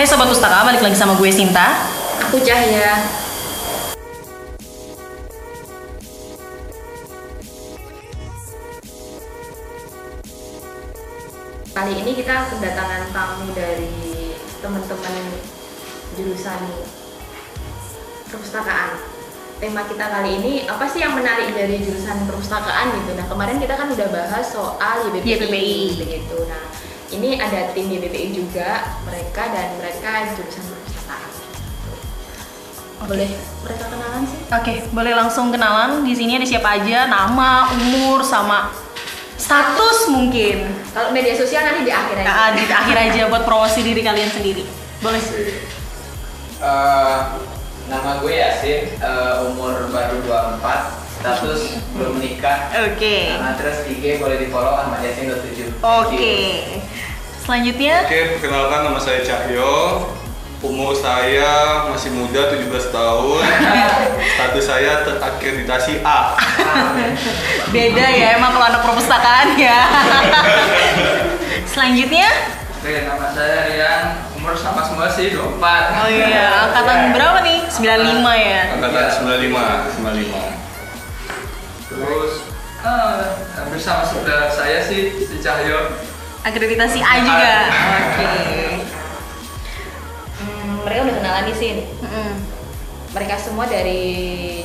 Hai Sobat Pustaka, balik lagi sama gue Sinta Aku Cahya. Kali ini kita kedatangan tamu dari teman-teman jurusan perpustakaan. Tema kita kali ini apa sih yang menarik dari jurusan perpustakaan gitu. Nah kemarin kita kan udah bahas soal YBPI, YBPI. begitu. Nah ini ada tim YBPI juga mereka dan mereka jurusan perpustakaan. Boleh mereka kenalan sih? Oke, boleh langsung kenalan. Di sini ada siapa aja, nama, umur, sama status mungkin. Kalau media sosial nanti di akhir aja. Nah, Di akhir aja buat promosi diri kalian sendiri. Boleh. Eh, nama gue Yasin, eh, umur baru 24, status belum menikah. Oke Nah, terus IG boleh di follow Ahmad Yasin 27. Oke Selanjutnya Oke, perkenalkan nama saya Cahyo. Umur saya masih muda, 17 tahun. Status saya terakreditasi A. Beda ya emang kalau anak perpustakaan ya Selanjutnya Oke, nama saya Rian, umur sama semua sih 24. Oh iya, angkatan berapa nih? 95 ya? Angkatan 95, 95. Terus eh, hampir sama saudara saya sih si Cahyo. Akreditasi A juga Oke Hmm, mereka udah kenalan nih sih. Mm-mm. Mereka semua dari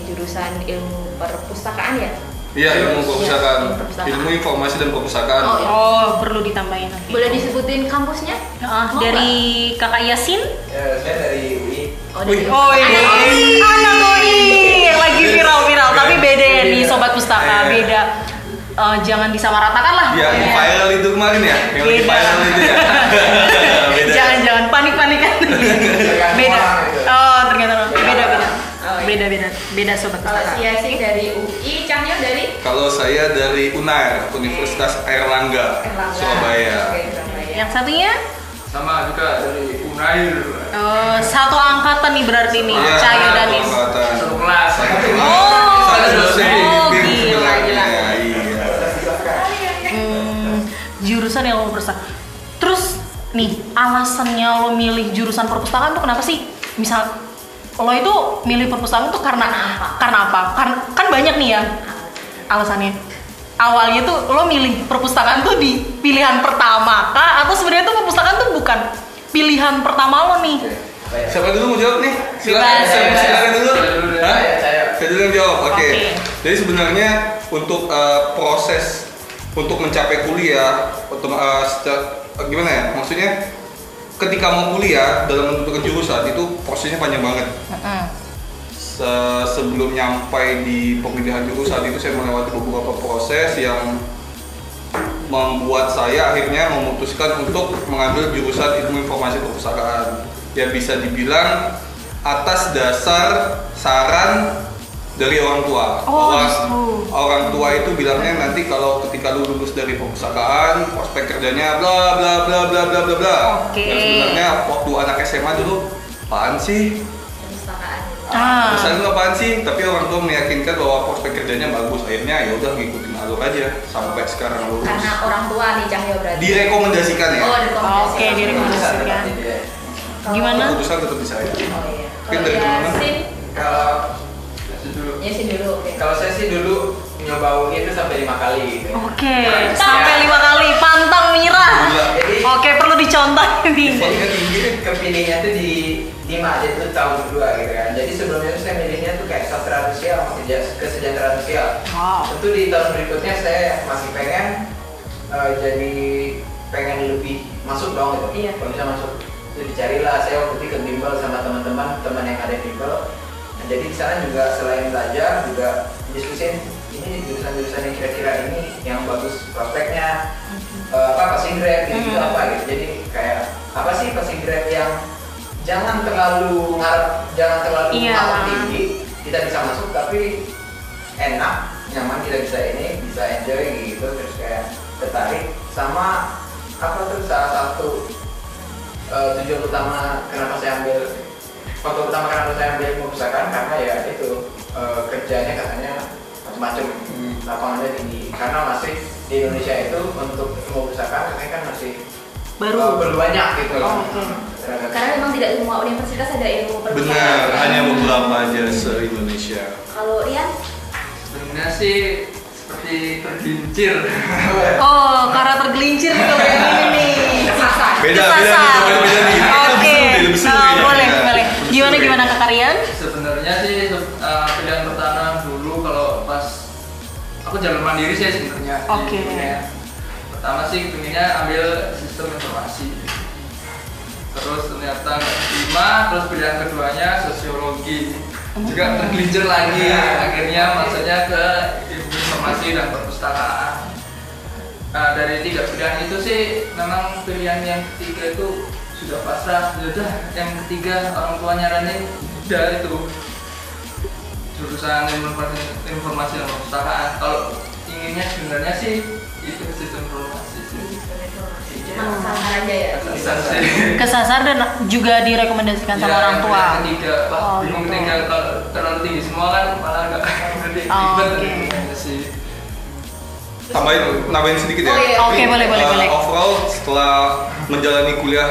jurusan ilmu perpustakaan ya. Iya, ilmu perpustakaan. Ilmu perpustakaan. Ilmu informasi dan perpustakaan. Oh, iya. Oh, perlu ditambahin oke. Boleh disebutin kampusnya? Ah, Mau dari kakak Yasin Ya, saya dari UI. Oh, dari Oh iya, anak UI lagi viral-viral, tapi beda ya nih Beda. sobat pustaka, Iya. beda. Eh, jangan disamaratakan lah. Yang pokoknya. viral itu kemarin ya? Yang lagi Beda. viral itu ya? Beda. Jangan-jangan panik-panikan. beda. orang itu. Oh, ternyata beda-beda. Oh, iya. Beda-beda. Beda sobat Kalau pustaka. si Yasin dari UI, Cahyo dari Kalau saya dari UNAIR, Universitas Airlangga, Erlangga. Surabaya. Oke, Surabaya. Yang satunya Sama juga dari Unair. eh, satu angkatan nih berarti nih, Iya, Cahyo dan satu Is. angkatan. Satu kelas. Oh, Satu oh, dosen bimbing gila, gila. Iya. Hmm, jurusan ilmu perpustakaan. Terus nih alasannya lo milih jurusan perpustakaan tuh kenapa sih? Misal lo itu milih perpustakaan tuh karena Karena apa? Karena apa? Kan kan banyak nih ya alasannya. Awalnya tuh lo milih perpustakaan tuh di pilihan pertama kah? Atau sebenarnya tuh perpustakaan tuh bukan pilihan pertama lo nih? Siapa dulu mau jawab nih? Silakan, silakan, silakan dulu. Saya dulu deh, Hah? saya, dulu yang jawab. Oke. Oke. Jadi sebenarnya untuk eh, proses untuk mencapai kuliah, atau eh, secara- eh, gimana ya? Maksudnya ketika mau kuliah dalam menentukan jurusan itu prosesnya panjang banget. Mm-mm. Se- sebelum nyampai di pemilihan jurusan itu saya melewati beberapa proses yang membuat saya akhirnya memutuskan untuk mengambil jurusan ilmu informasi perpustakaan ya bisa dibilang atas dasar saran dari orang tua Oh, bahwa justru. orang tua itu bilangnya nanti kalau ketika lu lulus dari perpustakaan prospek kerjanya bla bla bla bla bla bla bla Oke. Dan sebenarnya waktu anak SMA dulu apaan sih. Ah. Pesan apaan sih? Tapi orang tua meyakinkan bahwa prospek kerjanya bagus. Akhirnya ya udah ngikutin alur aja sampai sekarang lulus. Karena orang tua nih Cahyo berarti. Direkomendasikan ya. Oh. Oke, direkomendasikan. Gimana? Keputusan tetap di saya. Oh iya. Mungkin Kalau dari teman-teman. Yasin, Kalau Yasin dulu. Yasin dulu. Oke. Kalau saya sih dulu nyoba UI itu sampai lima kali gitu. Oke, Nah, sampai ya. lima kali pantang menyerah. Gila. Jadi Oke, perlu dicontoh nih. Jadi ketinggi kepilihnya tuh di lima aja itu tahun kedua gitu kan. Jadi sebelumnya tuh saya milihnya tuh kayak sastra sosial sama keja- kesejahteraan sosial. Wow. Tentu di tahun berikutnya saya masih pengen eh, jadi pengen lebih masuk dong gitu. Iya. Kalau bisa masuk itu dicarilah saya waktu itu ke bimbel sama teman-teman teman yang ada di bimbel. Nah, jadi di sana juga selain belajar juga diskusin ini jurusan-jurusan yang kira-kira ini yang bagus prospeknya eh, apa passing grade gitu, Hmm. apa gitu jadi kayak apa sih passing grade yang jangan terlalu ngarep jangan terlalu Iya. ngarep tinggi kita bisa masuk tapi enak nyaman kita bisa ini bisa enjoy gitu terus kayak tertarik sama apa tuh salah satu eh, tujuan utama kenapa saya ambil faktor utama kenapa saya ambil perpustakaan karena ya itu eh, kerjanya katanya macam-macam Hmm. lapangannya tinggi karena masih di Indonesia itu untuk ilmu perpustakaan katanya kan masih Baru. eh, belum banyak gitu loh Oh, seragam. Karena memang tidak semua universitas ada ilmu perpustakaan. Benar, hanya beberapa aja se-Indonesia. Kalau Rian, Sebenarnya sih seperti tergelincir. Oh, karena tergelincir nih kalau yang ini nih. kesasar. Beda, Kesasar. beda nih, beda, beda Oh, kayaknya. boleh, Ya. boleh. Gimana gimana Kak Karian? Sebenarnya sih aku jalur mandiri sih sebenarnya. Oke. UNER. Pertama sih pinginnya ambil sistem informasi. Terus ternyata terima, terus pilihan keduanya sosiologi. Juga tergelincir lagi. Akhirnya maksudnya ke informasi dan perpustakaan. Nah, dari tiga pilihan itu sih memang pilihan yang ketiga itu sudah pasrah. Ya Udah, yang ketiga orang tua nyaranin udah itu jurusan ilmu informasi, informasi dan perpustakaan. Kalau inginnya sebenarnya sih itu sistem informasi sih. Cuma kesasar aja ya. Kesasar sih. Kesasar dan juga direkomendasikan sama Ya, orang tua. pilihan Ketiga, wah, Oh, bingung gitu. ketiga kalau terlalu tinggi semua kan malah nggak ngerti Oh, ribet oke. gitu sih. Tambahin, nambahin sedikit ya. Oh, iya. Oke, boleh, boleh, Uh, boleh. Overall setelah menjalani kuliah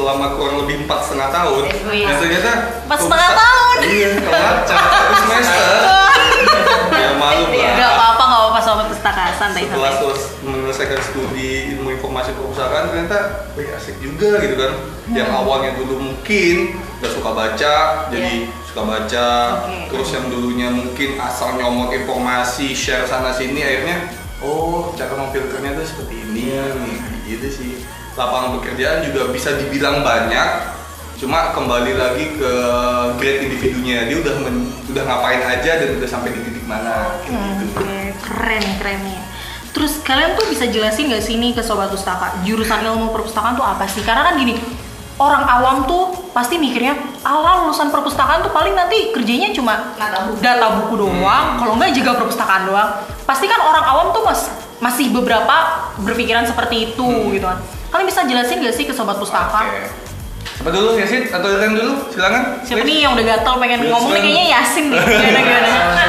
selama kurang lebih empat setengah tahun, Wih. dan ternyata Empat setengah tahun? Iya, satu semester. ya malu lah. Gak apa-apa, gak apa-apa sobat pustaka, santai Setelah selesai menyelesaikan studi ilmu informasi perpustakaan ternyata wih asik juga gitu kan. Yang Hmm. awalnya dulu mungkin gak suka baca, jadi suka baca. Iya. Terus yang dulunya mungkin asal nyomot informasi, share sana sini akhirnya oh cara memfilternya tuh seperti ini nih gitu sih. Lapangan pekerjaan juga bisa dibilang banyak, cuma kembali lagi ke grade individunya dia udah men- udah ngapain aja dan udah sampai di titik mana kayak gitu. Oke, keren keren nih. Terus kalian tuh bisa jelasin gak sih nih ke sobat pustaka jurusan ilmu perpustakaan tuh apa sih? Karena kan gini, orang awam tuh pasti mikirnya, ala lulusan perpustakaan tuh paling nanti kerjanya cuma Data buku. data buku doang, kalau nggak jaga perpustakaan doang. Pasti kan orang awam tuh mas masih beberapa berpikiran seperti itu gitu kan. Kalian bisa jelasin gak sih ke sobat pustaka? Oke. Siapa dulu Yasin atau Ren dulu? Silakan. Siapa Please. nih yang udah gatel pengen Please, ngomong nih kayaknya Yasin nih. Gimana gimana?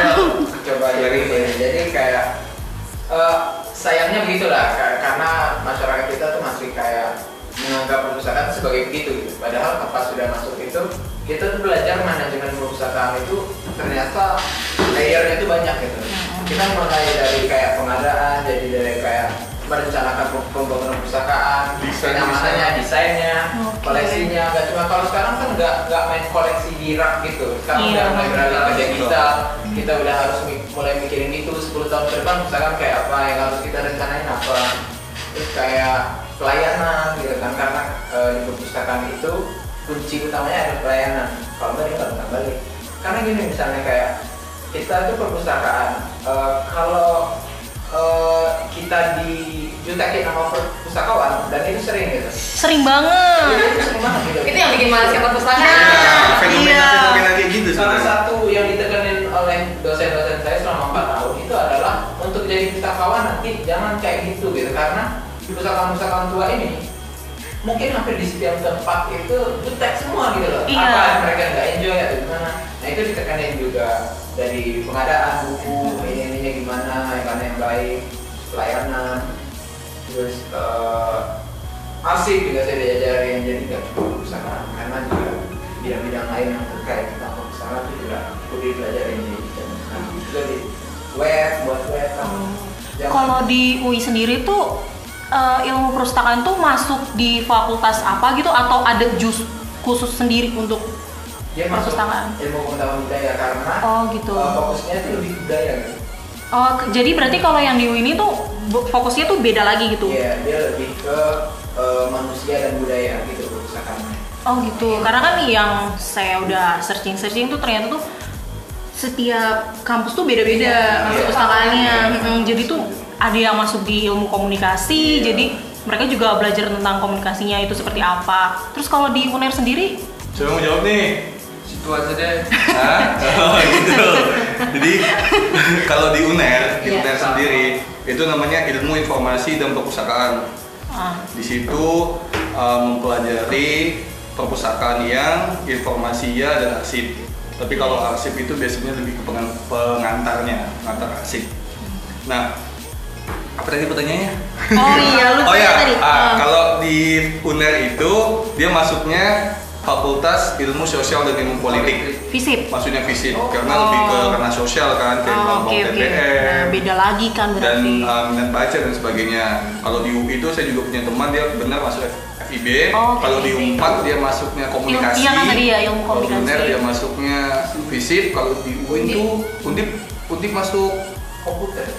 coba dari ini jadi kayak eh, sayangnya begitulah ka- karena masyarakat kita tuh masih kayak menganggap perpustakaan sebagai begitu gitu. padahal pas sudah masuk itu kita tuh belajar manajemen perpustakaan itu ternyata layernya itu banyak gitu kita mulai dari kayak pengadaan jadi dari kayak merencanakan pem- pembangunan perpustakaan Desain, pengamanannya desainnya Oke. koleksinya nggak cuma kalau sekarang kan nggak nggak main koleksi di rak gitu. Sekarang Iya, udah mulai beralih ke betul. digital. kita udah harus mulai mikirin itu 10 tahun ke depan misalkan kayak apa yang harus kita rencanain apa. Terus kayak pelayanan gitu kan karena eh, di perpustakaan itu kunci utamanya adalah pelayanan. Kalau nggak dia nggak bakal balik. Karena gini misalnya kayak kita itu perpustakaan eh, kalau eh, kita dijutekin sama perpustakawan dan itu sering gitu Sering banget. itu sering banget gitu Itu yang bikin malas ke perpustakaan. Nah, iya. fenomena-fenomena kayak gitu Salah satu yang ditekenin oleh dosen-dosen saya selama 4 tahun itu adalah untuk jadi pustakawan nanti jangan kayak gitu gitu karena di pustakawan-pustakawan tua ini mungkin hampir di setiap tempat itu jutek semua gitu loh. Iya. apa yang mereka nggak enjoy atau gimana? Nah itu ditekenin juga dari pengadaan buku ini ininya gimana yang mana yang baik pelayanan. Terus eh, arsip juga saya diajarin jadi nggak cuma perpustakaan karena juga bidang-bidang lain yang terkait tentang perpustakaan itu juga perlu dipelajarin di juga di web buat web Jangan- Kalau di UI sendiri tuh eh, ilmu perpustakaan tuh masuk di fakultas apa gitu atau ada jus khusus sendiri untuk dia masuk perpustakaan? ilmu pengetahuan budaya karena Oh gitu. eh, fokusnya itu lebih budaya gitu Oh jadi berarti kalau yang di UI ini tuh fokusnya tuh beda lagi gitu. Iya, dia lebih ke eh, manusia dan budaya gitu perpustakaannya Oh gitu. Karena kan yang saya udah searching-searching tuh ternyata tuh setiap kampus tuh beda-beda Iya, perpustakaannya. iya. Mm, jadi tuh ada yang masuk di ilmu komunikasi. Iya. Jadi mereka juga belajar tentang komunikasinya itu seperti apa. Terus kalau di UNER sendiri mau jawab nih? Situ aja deh. Hah? Oh gitu. Jadi kalau di UNER, di Iya. UNER sendiri itu namanya ilmu informasi dan perpustakaan. ah, Di situ uh, mempelajari perpustakaan yang informasinya dan arsip. Tapi kalau arsip itu biasanya lebih ke pengan- pengantarnya, pengantar arsip. Nah, apa tadi pertanyaannya? Oh iya, lupa Oh ya ya, tadi. ah, Ah. kalau di UNER itu dia masuknya Fakultas Ilmu Sosial dan Ilmu Politik. Visip. Maksudnya fisik Oh. karena lebih ke karena sosial kan kayak Oh, oke. TPM Nah, beda lagi kan dan berarti. uh, minat baca dan sebagainya. Kalau di UI itu saya juga punya teman dia benar masuk FIB. Oh, Kalau di. UNPAD dia masuknya komunikasi. iya kan tadi ya, ilmu Kalau di komunikasi. UNER dia masuknya fisip. Kalau di UIN tuh Undip Undip masuk komputer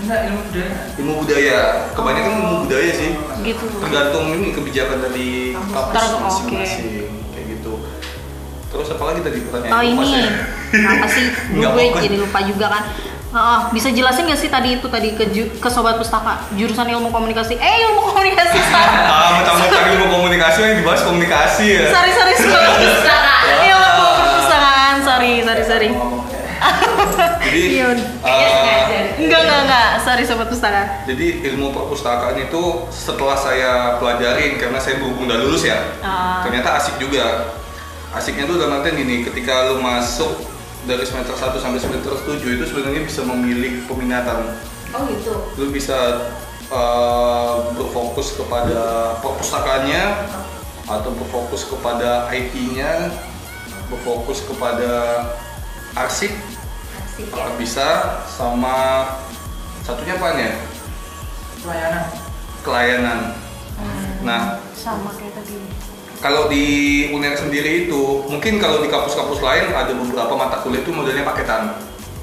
Enggak, ilmu budaya. ilmu budaya. Kebanyakan ilmu budaya sih. Gitu. Tergantung ini kebijakan dari kampus masing-masing kayak gitu. Terus apa lagi tadi pertanyaan? Oh ini, apa sih? Gue jadi lupa juga kan. Ah, bisa jelasin gak sih tadi itu tadi ke, ke sobat pustaka jurusan ilmu komunikasi? Eh ilmu komunikasi sorry Ah, mentang-mentang ilmu komunikasi yang dibahas komunikasi ya. sorry sorry sobat pustaka. Ah. Ilmu perpustakaan sorry sorry sorry. Jadi eh, Enggak enggak enggak sorry sobat pustaka. jadi ilmu perpustakaan itu setelah saya pelajarin karena saya berhubung udah lulus ya. Ah. Ternyata asik juga. Asiknya tuh dalam artian gini, ketika lu masuk dari semester 1 sampai semester 7 itu sebenarnya bisa memilih peminatan. Oh gitu. Lu bisa eh, berfokus kepada perpustakaannya atau berfokus kepada IT-nya, berfokus kepada arsip Ya. Apakah bisa sama satunya apa ya? Pelayanan. Kelayanan. Hmm, Nah, sama kayak tadi. kalau di UNER sendiri itu, mungkin kalau di kampus-kampus lain ada beberapa mata kuliah itu modelnya paketan.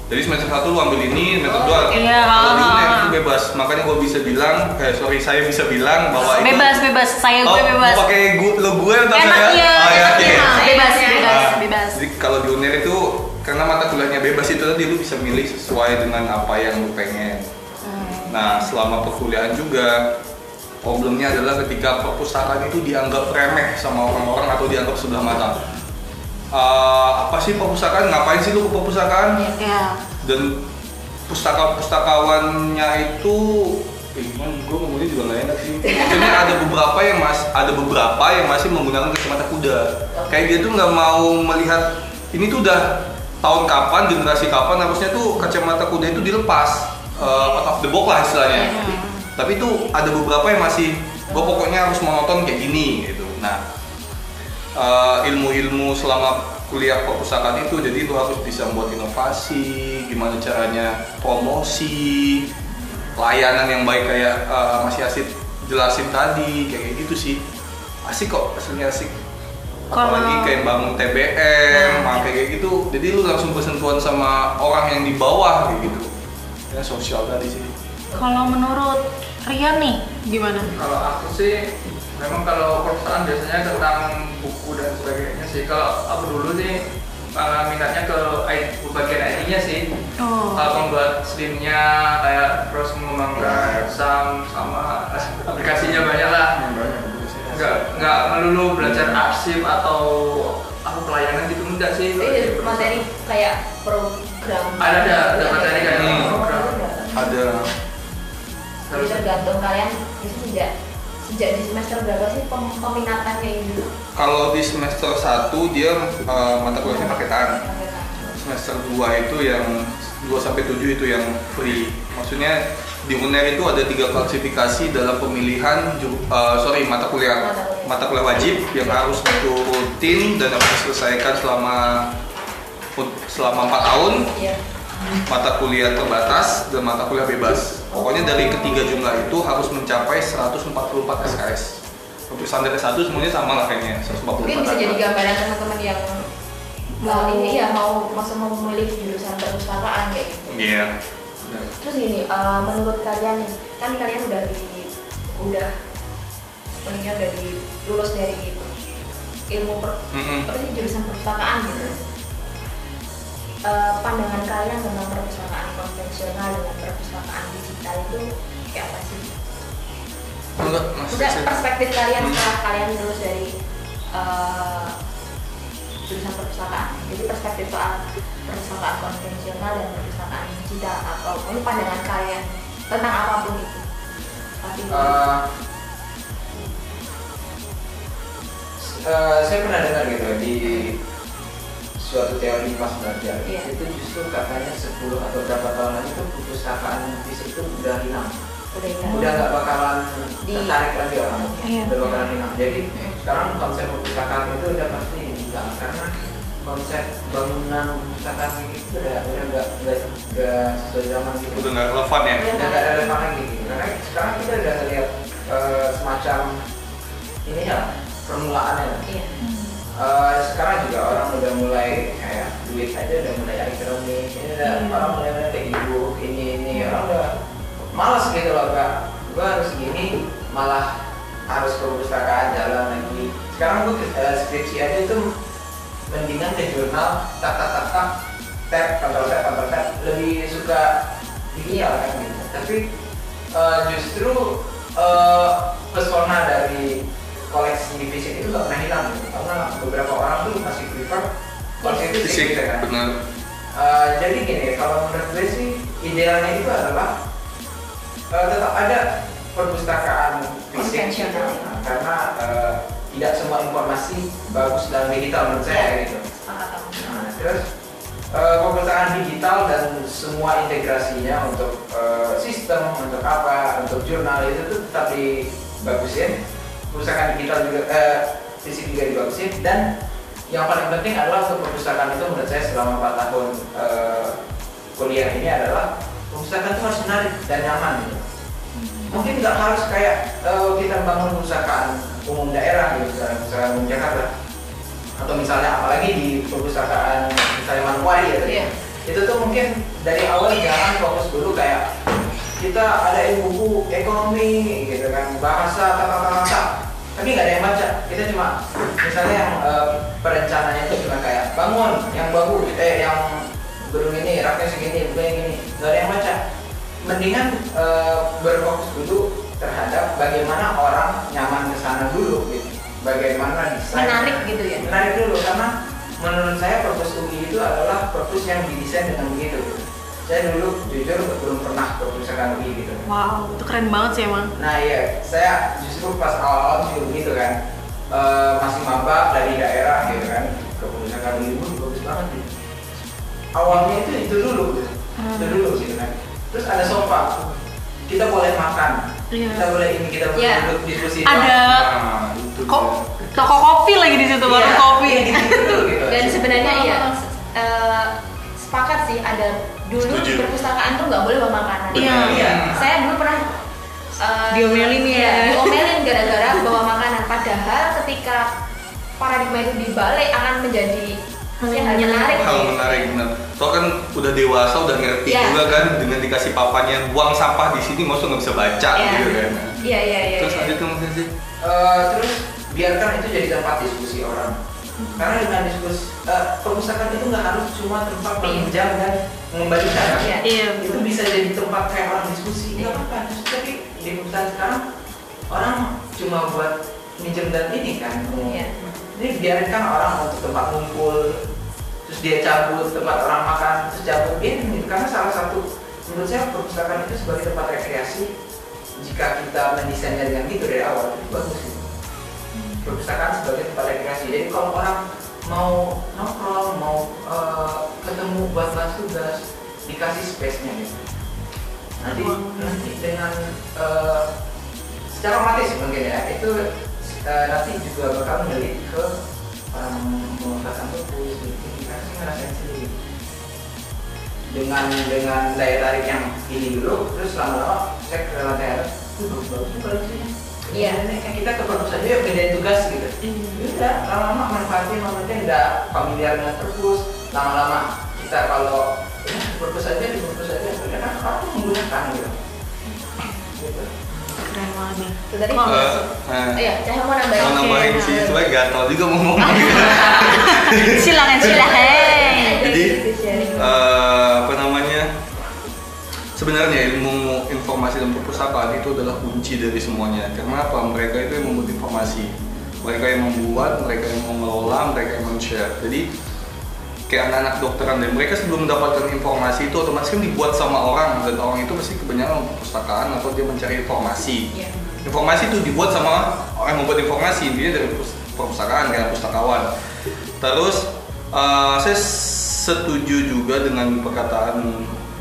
Jadi semester satu lu ambil ini, semester dua. Iya. Kalau di UNER itu bebas. Makanya gue bisa bilang, eh sorry saya bisa bilang bahwa itu Bebas bebas saya Oh, gue bebas. mau pakai gu, lo gue atau saya? Enaknya, Oh, ya, enaknya. oke. bebas bebas Ah, bebas. Jadi kalau di UNER itu karena mata kuliahnya bebas itu tadi lu bisa milih sesuai dengan apa yang lu pengen. Hmm. Nah, selama perkuliahan juga problemnya adalah ketika perpustakaan itu dianggap remeh sama orang-orang atau dianggap sebelah mata. Eh, apa sih perpustakaan? Ngapain sih lu ke perpustakaan? Ya. Dan pustaka-pustakawannya itu eh, gimana? Gue ngomongnya juga nggak enak sih. Maksudnya ada beberapa yang mas, ada beberapa yang masih menggunakan kacamata kuda. Kayak dia tuh nggak mau melihat ini tuh udah tahun kapan, generasi kapan harusnya tuh kacamata kuda itu dilepas eh, out of the box lah istilahnya. Tapi itu ada beberapa yang masih gue pokoknya harus monoton kayak gini gitu. Nah, eh, ilmu-ilmu selama kuliah perpustakaan itu jadi lu harus bisa buat inovasi gimana caranya promosi layanan yang baik kayak eh, masih asik jelasin tadi kayak gitu sih asik kok aslinya asik apalagi kayak bangun TBM Nah, kayak gitu jadi lu langsung bersentuhan sama orang yang di bawah kayak gitu ya sosial tadi sih Kalau menurut Rian nih gimana? Kalau aku sih memang kalau perpustakaan biasanya tentang buku dan sebagainya sih. Kalau aku dulu sih uh, minatnya ke bagian IT-nya sih. Oh. Kalau membuat slimnya kayak terus mengembangkan SAM sama aplikasinya banyak lah. Enggak enggak melulu belajar arsip atau apa pelayanan gitu enggak sih. Jadi materi kayak program. Ada ada ada materi kayak Hmm. program. ada Jadi tergantung kalian itu sejak sejak di semester berapa sih pem- peminatannya ini? kalau di semester 1 dia eh, mata kuliahnya paketan semester 2 itu yang 2 sampai 7 itu yang free. Maksudnya di UNER itu ada tiga klasifikasi dalam pemilihan eh, sorry mata kuliah Mata kuliah. mata kuliah wajib yang harus diturutin dan harus diselesaikan selama selama 4 tahun Iya. mata kuliah terbatas dan mata kuliah bebas. Pokoknya dari ketiga jumlah itu harus mencapai 144 SKS. Untuk standar S1 semuanya sama lah kayaknya 144. Mungkin bisa jadi gambaran teman-teman yang mau ini ya mau masa mau memilih jurusan perpustakaan kayak gitu. Iya. Terus gini, eh, menurut kalian kan kalian udah di udah sebenarnya udah di lulus dari ilmu per, Mm-mm. apa sih jurusan perpustakaan gitu. Eh, pandangan kalian tentang perpustakaan konvensional dengan perpustakaan digital itu kayak apa sih? Enggak. Maksudnya perspektif kalian Hmm. setelah kalian lulus dari eh, jurusan perpustakaan. Jadi perspektif soal perpustakaan konvensional dan perpustakaan digital atau ini pandangan kalian tentang apa pun itu. Tapi Eh, eh, saya pernah dengar gitu di suatu teori pas belajar. Iya. itu justru katanya 10 atau berapa tahun lagi tuh perpustakaan fisik itu udah hilang. Udah hilang. Udah nggak bakalan Di- tertarik lagi orang. Iya. udah bakalan hilang. Jadi sekarang konsep perpustakaan itu udah pasti hilang. Karena konsep bangunan perpustakaan itu udah udah nggak nggak zaman gitu. Udah nggak relevan ya? udah nggak relevan lagi gitu. Karena sekarang kita udah lihat eh, semacam ini ya permulaannya. Iya. Eh, sekarang juga orang udah mulai kayak duit aja udah mulai ekonomi ini udah Hmm. orang mulai mulai kayak ibu ini ini. Orang udah malas gitu loh kak. Gua harus gini malah harus ke perpustakaan jalan lagi. Sekarang gua eh, skripsi aja itu mendingan ke jurnal tak tak tak tak tab kontrol tab kontrol tab lebih suka digital kan gitu tapi eh, justru eh, pesona dari koleksi fisik itu nggak pernah hilang gitu. karena beberapa orang tuh masih prefer koleksi fisik, Fisik, gitu kan benar. Eh, jadi gini kalau menurut gue sih idealnya itu adalah tetap ada perpustakaan fisik gitu. Karena eh, tidak semua informasi bagus dalam digital menurut saya gitu. Sepakat aku Nah, terus eh, perpustakaan digital dan semua integrasinya untuk eh, sistem, untuk apa, untuk jurnal itu tuh tetap dibagusin. Perpustakaan digital juga, eh, fisik juga dibagusin. Dan yang paling penting adalah untuk perpustakaan itu menurut saya selama 4 tahun eh, kuliah ini adalah perpustakaan itu harus menarik dan nyaman gitu. Mungkin nggak harus kayak eh, kita bangun perpustakaan umum daerah gitu, misalnya perpustakaan umum Jakarta. Atau misalnya apalagi di perpustakaan misalnya Manokwari ya tadi. Iya. itu tuh mungkin dari awal jangan fokus dulu kayak kita ada buku ekonomi gitu kan bahasa tata tata tata tapi nggak ada yang baca. Kita cuma misalnya yang eh, perencananya itu cuma kayak bangun yang bagus eh yang gedung ini raknya segini begini gini nggak ada yang baca. Mendingan eh, berfokus dulu terhadap bagaimana orang nyaman ke sana dulu gitu. Bagaimana desain menarik gitu ya? Menarik dulu karena menurut saya perpus UI itu adalah perpus yang didesain dengan begitu. Gitu. saya dulu jujur belum pernah perpustakaan UI gitu. Wow, itu keren banget sih emang. nah iya. Saya justru pas awal-awal juga begitu kan Eh, masih maba dari daerah gitu kan. Ke perpustakaan UI pun bagus banget gitu awalnya itu itu dulu gitu. Itu dulu gitu kan. Terus ada sofa. Kita boleh makan Iya. kita boleh ini kita boleh Iya. duduk diskusi Ada Nah, itu kok dia. toko kopi lagi di situ baru Iya, kopi. iya, gitu, gitu. dan sebenarnya Oh. iya eh, sepakat sih ada dulu Setuju. di perpustakaan tuh nggak boleh bawa makanan Iya. Iya. saya dulu pernah eh, Diomelin ya. iya, diomelin gara-gara bawa makanan padahal ketika paradigma itu dibalik akan menjadi Hal yang menarik hal menarik benar. Toh kan udah dewasa, udah ngerti Iya. juga kan dengan dikasih papannya buang sampah di sini, maksudnya nggak bisa baca Iya. gitu kan. iya iya iya Terus iya. lanjut ke Mas Yasin. Eh, terus biarkan itu jadi tempat diskusi orang karena dengan diskusi eh, perpustakaan itu nggak harus cuma tempat meminjam dan mengembalikan kan? Iya. Iya. itu bisa jadi tempat kayak orang diskusi nggak apa-apa Justru tapi di perpustakaan sekarang orang cuma buat minjem dan ini kan Iya. Ini biarkan orang untuk tempat ngumpul terus dia cabut tempat orang makan terus cabut ini karena salah satu menurut saya perpustakaan itu sebagai tempat rekreasi jika kita mendesainnya dengan gitu dari awal itu bagus gitu. perpustakaan sebagai tempat rekreasi. Jadi kalau orang mau nongkrong mau eh, ketemu buat bahas tugas dikasih space-nya gitu. Nanti nanti dengan eh, secara otomatis mungkin ya itu eh, nanti juga bakal melihat ke memanfaatkan perpus gitu kita sih ngerasain sendiri. Dengan dengan daya tarik yang ini dulu terus lama-lama saya ke lantai atas. "Wih, bagus bagus juga Iya. Kayak kita ke perpus aja yuk kerjain tugas gitu. Udah lama-lama manfaatin momennya udah familiar dengan perpus lama-lama kita kalau ya, perpus aja di perpus aja. Udah kan orang tuh menggunakan gitu Tadi Oh. Eh, iya saya mau nambahin Mau nambahin Oke, sih, soalnya gatal juga mau ngomong. silakan silakan. Jadi, eh, apa namanya? Sebenarnya ilmu informasi dan perpustakaan itu adalah kunci dari semuanya. Karena apa? Mereka itu yang membuat informasi. Mereka yang membuat, mereka yang mengelola, mereka yang men-share. Jadi kayak anak-anak dokteran dan mereka sebelum mendapatkan informasi itu otomatis kan dibuat sama orang dan orang itu pasti kebanyakan perpustakaan atau dia mencari informasi. Iya. Informasi itu dibuat sama orang yang membuat informasi intinya dari pus- perpustakaan kayak pustakawan. Terus eh, saya setuju juga dengan perkataan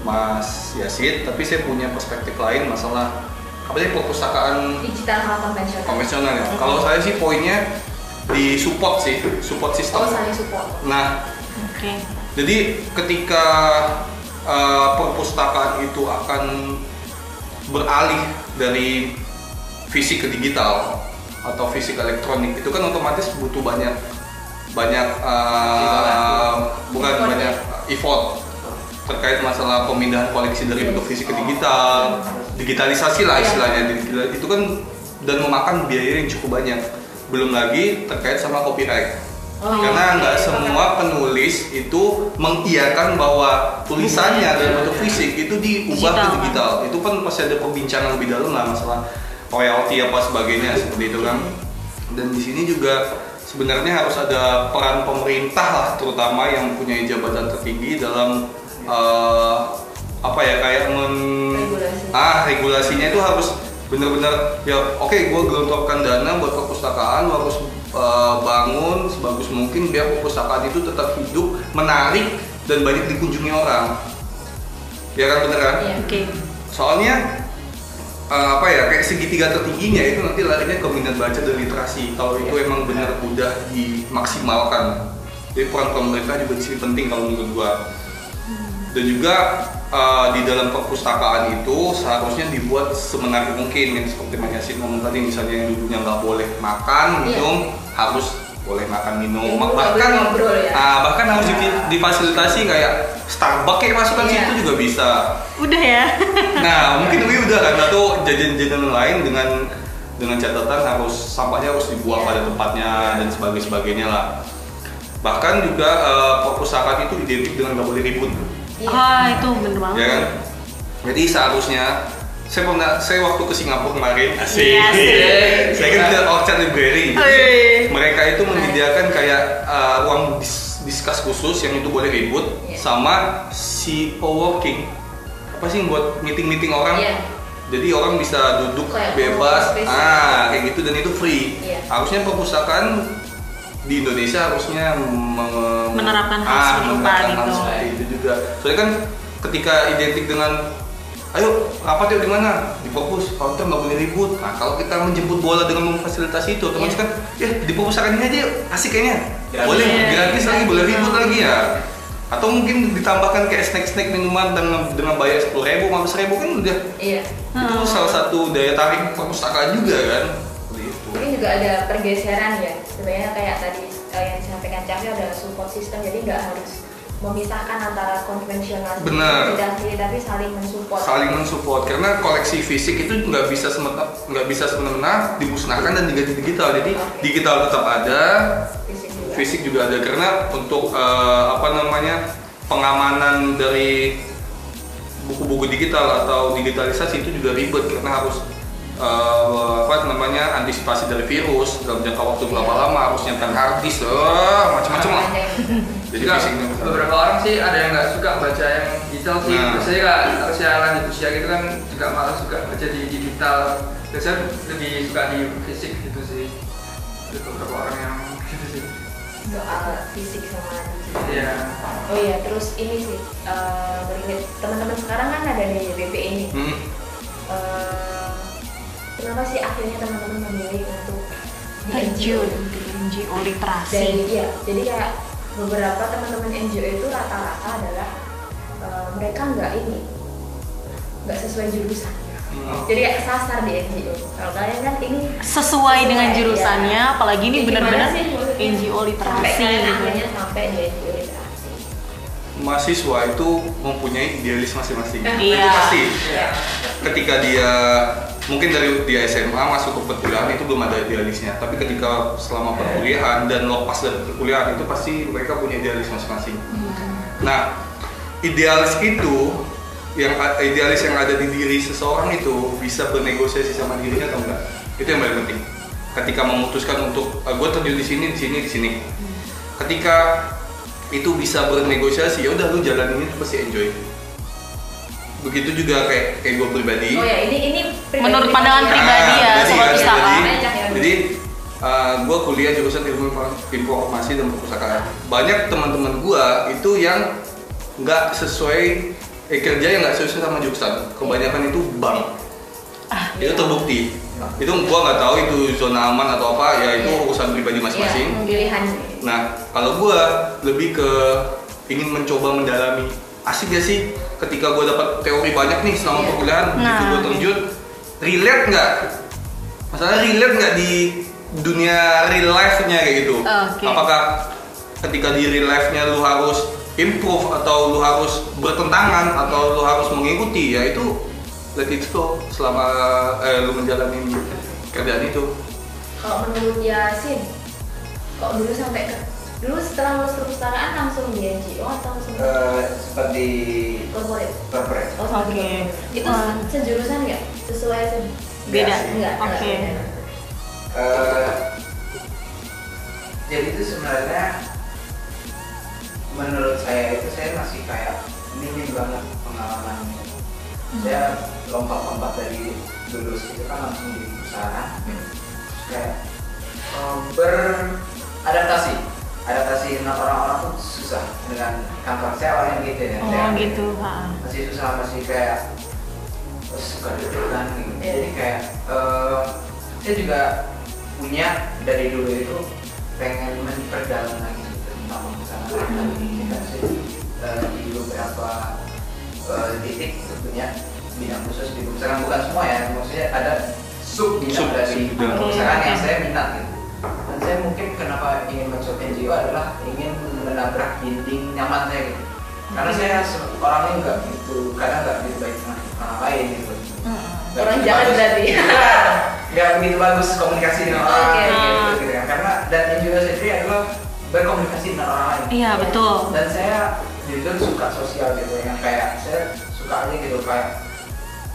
Mas Yasid, tapi saya punya perspektif lain masalah apa sih perpustakaan digital konvensional konvensional ya. Kalau saya sih poinnya di support sih, support system. oh saling support Nah, Oke. jadi ketika uh, perpustakaan itu akan beralih dari fisik ke digital atau fisik elektronik itu kan otomatis butuh banyak banyak uh, bukan Effort. banyak effort terkait masalah pemindahan koleksi dari bentuk fisik ke digital digitalisasi lah Iya. istilahnya Digital- itu kan dan memakan biaya yang cukup banyak belum lagi terkait sama copyright Oh, iya. karena nggak semua penulis itu mengiyakan bahwa tulisannya dalam bentuk fisik itu diubah ke Digital. digital itu kan pasti ada perbincangan lebih dalam lah masalah royalti apa sebagainya seperti itu kan dan di sini juga sebenarnya harus ada peran pemerintah lah terutama yang punya jabatan tertinggi dalam eh, apa ya kayak men Regulasi. ah regulasinya itu harus benar-benar ya oke gue gelontorkan dana buat perpustakaan harus eh, bangun sebagus mungkin biar perpustakaan itu tetap hidup menarik dan banyak dikunjungi orang ya kan bener kan Iya. Oke. soalnya eh, apa ya kayak segitiga tertingginya itu nanti larinya ke minat baca dan literasi. Kalau itu emang benar udah dimaksimalkan. Jadi peran pemerintah juga di sini penting kalau menurut gua. Dan juga eh, di dalam perpustakaan itu seharusnya dibuat semenarik mungkin yang seperti Mas Yasin ngomong tadi misalnya yang dulunya nggak boleh makan Iya. minum harus boleh makan minum. Nggak bahkan ngobrol ya. ah, bahkan harus di- difasilitasi kayak Starbucks kayak masukkan Iya. situ juga bisa Udah ya. Nah, mungkin Wi udah kan atau jajan-jajanan lain dengan dengan catatan harus sampahnya harus dibuang Iya. pada tempatnya dan sebagainya sebagainya lah. Bahkan juga eh, perpustakaan itu identik dengan nggak boleh ribut, Iya. Ah, itu bener banget. ya kan? Jadi seharusnya saya pernah saya waktu ke Singapura kemarin asik. Iya, asik. saya kan ke Orchard Library. Mereka itu menyediakan kayak eh, ruang dis- diskus khusus yang itu boleh ribut Iya. sama si co-working. Apa sih buat meeting-meeting orang? Iya. Jadi orang bisa duduk Kayak bebas, ah kayak gitu dan itu free. Iya. Harusnya perpustakaan di Indonesia harusnya me- Menerapkan hal ah, serupa menerapkan hal gitu. seperti itu juga. Soalnya kan ketika identik dengan ayo rapat yuk di mana di perpus kalau kita nggak boleh ribut nah kalau kita menjemput bola dengan memfasilitasi itu otomatis Iya. kan ya di perpustakaan ini aja yuk asik kayaknya Gratis. boleh Iya, gratis lagi boleh ribut lagi ya atau mungkin ditambahkan kayak snack-snack minuman dengan dengan bayar sepuluh ribu, lima ribu kan udah Iya. itu Hmm. salah satu daya tarik perpustakaan juga kan seperti itu Mungkin juga ada pergeseran ya. Sebenarnya kayak tadi eh, yang disampaikan Cahyo ada support system, jadi nggak harus memisahkan antara konvensional Benar. tidak sendiri, tapi saling mensupport. saling mensupport karena koleksi fisik itu nggak bisa semena nggak bisa semena dimusnahkan dan diganti digital jadi Oke. digital tetap ada fisik juga. fisik juga ada karena untuk eh, apa namanya pengamanan dari buku-buku digital atau digitalisasi itu juga ribet karena harus eh, apa namanya antisipasi dari virus dalam jangka waktu berapa lama harus nyiapkan hard disk eh, macam-macam lah Panjang. Jadi Juga fisiknya beberapa orang sih ada yang nggak suka baca yang digital sih. Nah. Biasanya kan usia lanjut usia gitu kan juga malah suka baca di digital. Biasanya lebih suka di fisik gitu sih. Ada beberapa orang yang gitu sih. soal fisik sama digital. Iya. Oh iya, terus ini sih eh, beringat teman-teman sekarang kan ada di BPI ini. Hmm. Eh, kenapa sih akhirnya teman-teman memilih untuk NGO? di NGO literasi. Dari iya, jadi kayak beberapa teman-teman NGO itu rata-rata adalah eh, mereka nggak ini nggak sesuai jurusan. Hmm. Jadi kayak kesasar di NGO. Kalau kalian kan ini Sesuai dengan Sesuai, jurusannya, iya. apalagi ini Ya, benar-benar? NGO sampai literasi kalian gitu. akhirnya sampai di NGO literasi. mahasiswa itu mempunyai idealis masing-masing Iya. itu pasti Iya. ketika dia mungkin dari dia SMA masuk ke perkuliahan itu belum ada idealisnya. Tapi ketika selama perkuliahan dan lepas dari perkuliahan itu pasti mereka punya idealis masing-masing. Nah idealis itu yang idealis yang ada di diri seseorang itu bisa bernegosiasi sama dirinya atau enggak? Itu yang paling penting. Ketika memutuskan untuk gue terjun di sini di sini di sini. Ketika itu bisa bernegosiasi ya udah lu jalanin itu pasti enjoy begitu juga kayak kayak gue pribadi. Oh ya, ini ini pribadi- Menurut pandangan pribadi ya, jadi sobat kan, pustaka. jadi, ya. jadi gue kuliah jurusan ilmu infor- informasi dan perpustakaan. Banyak teman-teman gue itu yang nggak sesuai eh, kerja yang nggak sesuai sama jurusan. Kebanyakan itu bank. Itu terbukti. Itu gua nggak tahu itu zona aman atau apa ya itu Iya. urusan pribadi masing-masing. Iya, pilihan. Nah, kalau gua lebih ke ingin mencoba mendalami. Asik gak sih ketika gua dapat teori banyak nih selama Iya. perkuliahan begitu Nah, gua terjun relate nggak masalah relate nggak di dunia real life-nya kayak gitu Oke. apakah ketika di real life-nya lu harus improve atau lu harus bertentangan atau lu harus mengikuti ya itu let it flow selama eh, lu menjalani kerjaan itu Kalau menurut Yasin, kok dulu sampai ke dulu setelah lulus perpustakaan langsung di NGO atau langsung Eh, seperti corporate? corporate Oh, Oke. corporate. Itu Wah. sejurusan nggak? Sesuai se Beda. sih. Enggak. Oke. Eh, jadi itu sebenarnya menurut saya itu saya masih kayak minim banget pengalamannya. Saya lompat-lompat dari lulus itu kan langsung di perusahaan, terus kayak eh, beradaptasi, adaptasi dengan orang-orang tuh susah dengan kantor saya awalnya gitu ya. Oh Saya gitu. ha. masih susah masih kayak terus suka deg-degan gitu. Iya. Jadi kayak eh, saya juga punya dari dulu itu pengen memperdalam lagi gitu, tentang pemesanan lagi. Kan saya eh, di beberapa eh, titik itu punya bidang khusus di pemesanan bukan semua ya, maksudnya ada sub bidang dari pemesanan yang saya minat gitu. Saya mungkin kenapa ingin masuk NGO adalah ingin menabrak dinding nyaman saya gitu. Karena saya se- orangnya nggak gitu, kadang nggak gitu baik sama orang lain gitu. Nggak Orang begitu jahat bagus. berarti. Iya, nggak begitu bagus komunikasi dengan orang Oke. gitu, gitu kan. Karena dan NGO sendiri adalah berkomunikasi dengan orang lain. Iya betul. Dan saya jujur suka sosial gitu, yang kayak saya suka aja gitu kayak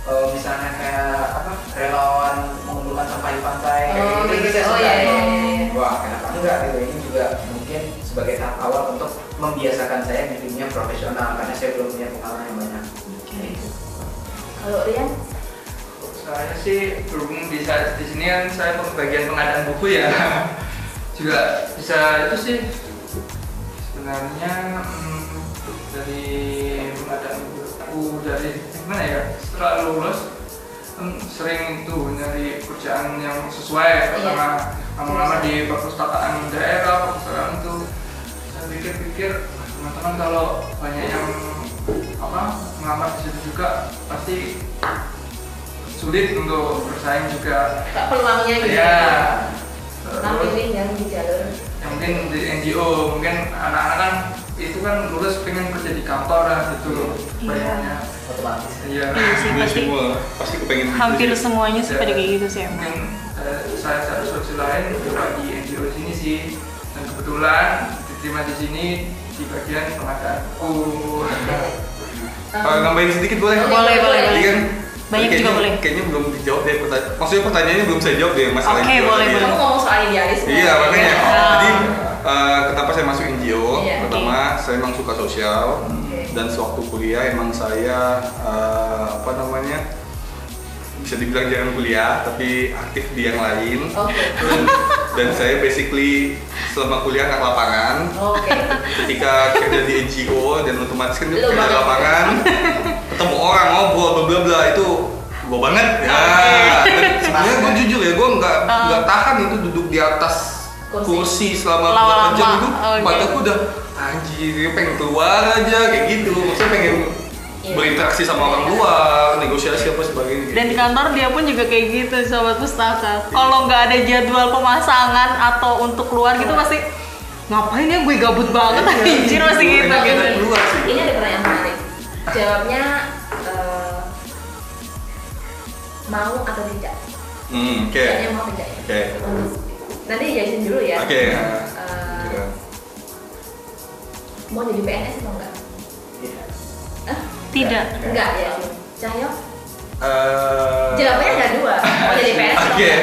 eh, misalnya kayak apa relawan mengumpulkan sampah di pantai kayak Oh, gitu, itu gitu. saya Oh, iya, iya, iya. Wah, kenapa enggak gitu? Ini juga mungkin sebagai tahap awal untuk membiasakan saya di dunia profesional karena saya belum punya pengalaman yang banyak. Gitu. Kalau Rian, Saya sih berhubung bisa di sini kan saya bagian pengadaan buku ya juga bisa itu sih sebenarnya hmm, dari pengadaan buku dari gimana ya setelah lulus kan sering itu nyari kerjaan yang sesuai pertama lama-lama di perpustakaan daerah perpustakaan itu saya pikir-pikir "Wah, teman-teman kalau banyak yang apa mengamar di situ juga pasti sulit untuk bersaing juga kak peluangnya gitu. ya Nah, pilih yang di jalur. yang mungkin di NGO mungkin anak-anak kan itu kan lulus pengen kerja di kantor lah gitu Iya. bayangannya Otomatis. iya Iya sih Iya pasti. semua pasti kepengen gitu Hampir sih. semuanya sih pada kayak gitu sih mungkin emang. eh, saya satu solusi lain coba di NGO sini sih dan kebetulan diterima di sini di bagian pengadaan buku Eh, nambahin sedikit boleh? Boleh, Boleh, boleh, Jadi boleh. kan Banyak kayaknya, juga boleh. Kayaknya belum dijawab deh pertanyaan. Maksudnya pertanyaannya belum saya jawab deh masalah Oke, NGO boleh, boleh. Kamu ngomong soal idealisme. Iya makanya. Iya. Jadi eh, kenapa saya masuk NGO? Iya. Pertama saya emang suka sosial Oke. Dan sewaktu kuliah emang saya eh, apa namanya bisa dibilang jangan kuliah tapi aktif di yang lain. Oke. Dan, dan saya basically selama kuliah anak lapangan Oke. ketika kerja di NGO dan otomatis kan Lu kerja di banget. lapangan ketemu orang ngobrol bla bla bla itu gue banget ya dan sebenarnya gue jujur ya gue nggak nggak tahan itu duduk di atas Kursi. kursi selama beberapa jam itu oke. badanku udah anjir pengen keluar aja kayak gitu maksudnya pengen Iya. berinteraksi sama orang luar negosiasi apa sebagainya gitu. Dan di kantor dia pun juga kayak gitu sobat pustaka. Kalau nggak ada jadwal pemasangan atau untuk keluar gitu pasti ngapain ya gue gabut banget anjir masih gitu gitu. keluar sih. Ini ada pertanyaan menarik. Jawabnya eh, mau atau tidak? hmm, oke Jawabnya mau tidak ya? Oke. Nanti jelasin dulu ya. oke ya. Eh, Gitu. Mau jadi PNS atau enggak? Iya. Eh, Tidak. enggak ya. Cahyo? Eh, Jawabannya ada dua. Mau jadi PNS Oke, enggak?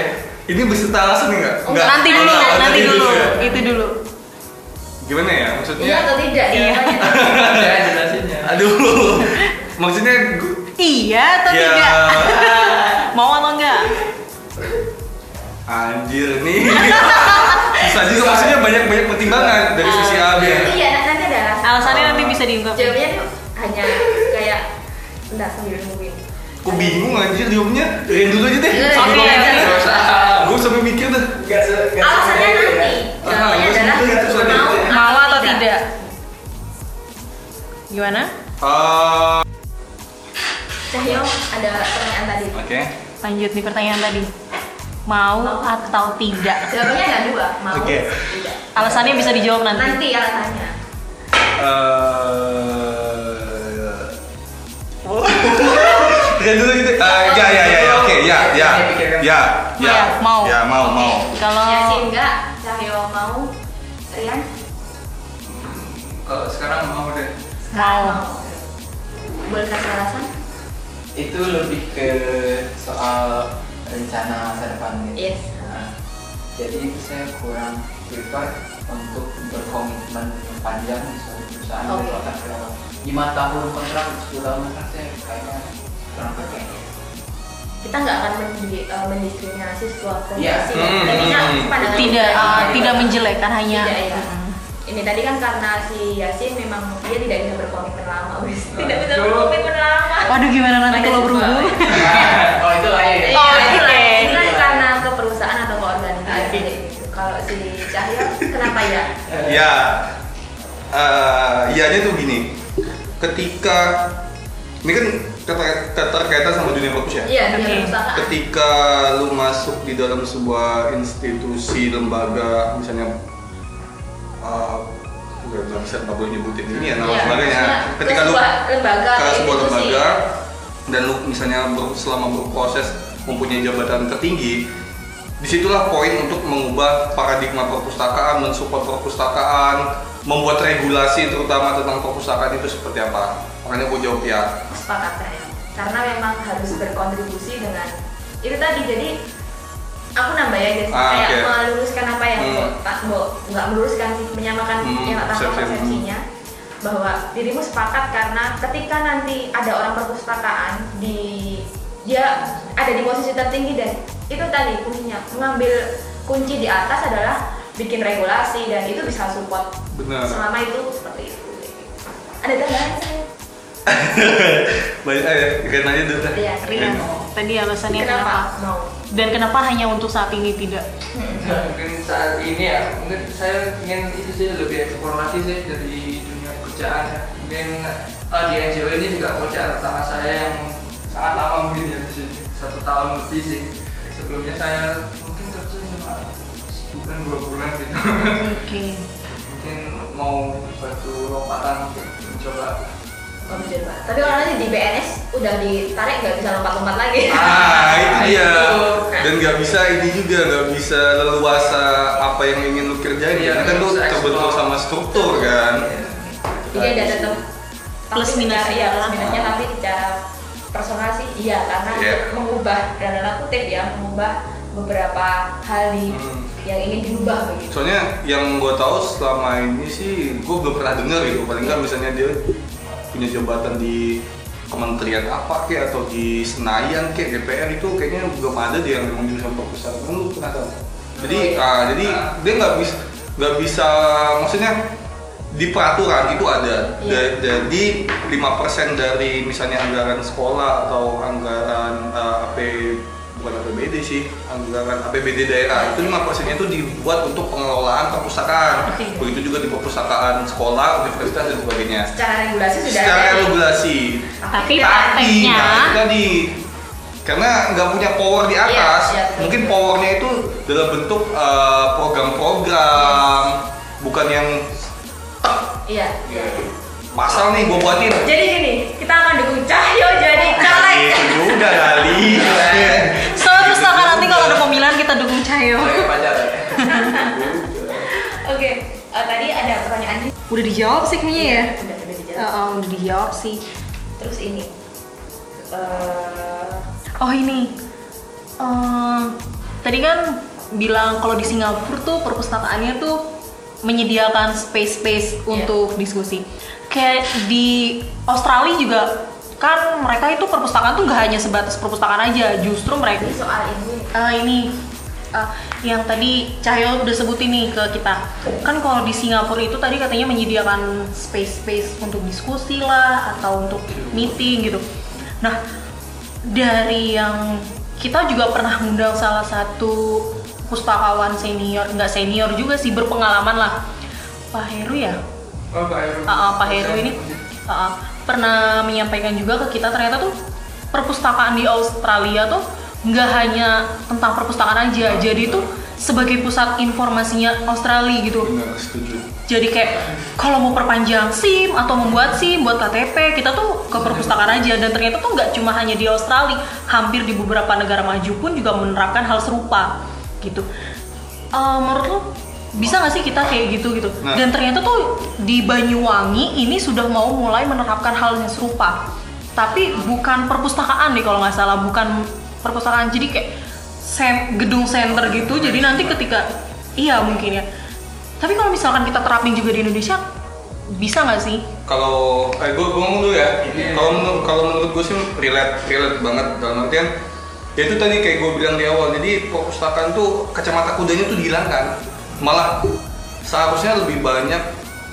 ini berserta alasan enggak? Enggak. Nanti dulu, Nanti nanti dulu, ya? itu dulu. Gimana ya maksudnya? Iya atau tidak Iya. jawabannya? ya jelasinnya Aduh, maksudnya Iya atau ya tidak? Mau atau enggak? anjir nih. Susah juga maksudnya banyak banyak pertimbangan dari sisi A B. Iya, ada alasan. Alasannya nanti bisa diungkap. Jawabannya tuh hanya kayak enggak sambil nungguin. Kok bingung anjir jawabnya? Rian dulu aja deh. Sambil ngomong. Nggak usah. Gue sampai mikir nggak Alasannya nanti. ya. Jawabannya Ah, adalah itu saja. mau Mau atau tidak? Gimana? Ah, Cahyo ada pertanyaan tadi. Oke. Lanjut nih pertanyaan tadi. Mau atau tidak? Jawabannya ada dua, mau Oke. tidak. Alasannya bisa dijawab nanti. Nanti alasannya. Eh. Rian dulu gitu. Eh, ya ya ya ya. Oke, ya ya. Ya, ya. Ya, mau. Ya, mau Oke. mau. Kalau Yasin enggak, Cahyo mau, Rian Kalau sekarang mau deh. mau. Boleh kasih alasan? Itu lebih ke soal rencana masa depan gitu. Yes. Nah, jadi saya kurang prefer untuk berkomitmen panjang di suatu perusahaan Oke. berkontrak berapa lima tahun kontrak 10 tahun kontrak saya kayaknya kurang prefer Kita nggak akan mendi- eh, mendiskriminasi sebuah profesi. Iya. ya. Hmm. pandangan Tidak uh, tidak menjelekkan hanya Tidak, ya. Mm. Ini tadi kan karena si Yasin memang dia tidak bisa berkomitmen lama, wis. Tidak bisa berkomitmen lama. Waduh gimana nanti kalau berhubung? oh itu lain ya Oh, Iya, itu oke. Ya? Ya, eh ianya tuh gini. Ketika ini kan keter- keterkaitan sama dunia fokus ya. Iya, perusahaan. Ketika lu masuk di dalam sebuah institusi lembaga, misalnya eh, nggak bisa nggak boleh nyebutin ini ya nama Iya, lembaganya. maksudnya Ketika ke lu sebuah lembaga, ke sebuah lembaga dan lu misalnya ber- selama berproses mempunyai jabatan tertinggi, di situlah poin untuk mengubah paradigma perpustakaan, mensupport perpustakaan, membuat regulasi terutama tentang perpustakaan itu seperti apa. Makanya gue jawab ya. sepakat saya karena memang harus berkontribusi dengan itu tadi jadi aku nambah ya guys Ah, kayak oke. meluruskan apa yang Hmm. Tak Mbok nggak meluruskan sih menyamakan Hmm, yang tanpa persepsi. persepsinya bahwa dirimu sepakat karena ketika nanti ada orang perpustakaan di dia ada di posisi tertinggi dan itu tadi kuncinya. Mengambil kunci di atas adalah bikin regulasi dan itu bisa support. Benar. selama itu seperti itu. Ada tambahan? Saya Baik, eh, Rian aja dulu. Iya, Rian, tadi alasannya kenapa? kenapa? Mau. Dan kenapa hanya untuk saat ini tidak? mungkin saat ini ya mungkin saya ingin itu sih lebih eksplorasi sih dari dunia kerjaan ya mungkin eh, di NGO ini juga kerjaan pertama saya yang sangat lama mungkin ya di sini satu tahun lebih sih sebelumnya saya mungkin kerja cuma bukan dua bulan gitu Oke. mungkin mau batu lompatan untuk mencoba Oh. Tapi kalau nanti di BNS udah ditarik nggak bisa lompat-lompat lagi. Ah, itu dia. Itu. Dan nggak bisa ini juga nggak bisa leluasa apa yang ingin lu kerjain. Iya, kan lu bisa terbentuk sama struktur kan. Jadi ada tetap Plus minusnya. ya plus minusnya tapi secara personal sih iya karena Iya. untuk mengubah dan tanda kutip ya mengubah beberapa hal di Hmm. yang ingin dirubah begitu. Soalnya yang gue tahu selama ini sih gue belum pernah dengar gitu. Paling nggak misalnya dia punya jabatan di kementerian apa kek atau di Senayan kek DPR itu kayaknya belum ada dia yang memang jurusan perpustakaan. Kan lu pernah tahu? Jadi Oh, iya. ah, jadi dia nggak bisa nggak bisa maksudnya di peraturan itu ada. Da- jadi 5% dari misalnya anggaran sekolah atau anggaran eh, AP bukan APBD sih anggaran APBD daerah itu 5 persennya itu dibuat untuk pengelolaan perpustakaan Oke. begitu juga di perpustakaan sekolah universitas dan sebagainya Secara regulasi sudah secara ada. regulasi Tapi prakteknya nah, itu tadi karena nggak punya power di atas Iya, iya, betul. mungkin powernya itu dalam bentuk eh, program-program bukan yang Iya. pasal nih gue buatin Jadi gini, kita akan dukung Cahyo jadi caleg. itu udah kali So, terus akan nanti kalau ada pemilihan kita dukung Cahyo. Saya pacar ya Oke, eh, tadi ada pertanyaan Udah dijawab sih kayaknya ya. Udah, udah dijawab. Uh, uh, udah dijawab sih. Terus ini, eh, Oh ini, Eh, tadi kan bilang kalau di Singapura tuh perpustakaannya tuh menyediakan space-space Iya. untuk diskusi. Kayak di Australia juga kan mereka itu perpustakaan tuh nggak hanya sebatas perpustakaan aja, justru mereka ini soal ini Eh, ini eh, yang tadi Cahyo udah sebutin nih ke kita kan kalau di Singapura itu tadi katanya menyediakan space space untuk diskusi lah atau untuk meeting gitu nah dari yang kita juga pernah ngundang salah satu pustakawan senior, nggak senior juga sih berpengalaman lah, Pak Heru ya. Oh, Pak Heru. Ah, ah, Pak Heru ini. Ah, ah, pernah menyampaikan juga ke kita ternyata tuh perpustakaan di Australia tuh nggak hanya tentang perpustakaan aja, jadi tuh sebagai pusat informasinya Australia gitu. benar setuju. Jadi kayak kalau mau perpanjang SIM atau membuat SIM buat KTP, kita tuh ke perpustakaan aja. Dan ternyata tuh nggak cuma hanya di Australia, hampir di beberapa negara maju pun juga menerapkan hal serupa gitu. Eh, menurut lo bisa nggak sih kita kayak gitu gitu? Nah. Dan ternyata tuh di Banyuwangi ini sudah mau mulai menerapkan hal yang serupa, tapi bukan perpustakaan nih kalau nggak salah, bukan perpustakaan jadi kayak sen- gedung center gitu. Jadi nanti ketika iya mungkin ya. Tapi kalau misalkan kita terapin juga di Indonesia, bisa nggak sih? kalau eh gue ngomong dulu ya Iya. kalau menurut kalau menurut gue sih relate relate banget dalam artian ya itu tadi kayak gue bilang di awal jadi perpustakaan tuh kacamata kudanya tuh dihilangkan malah seharusnya lebih banyak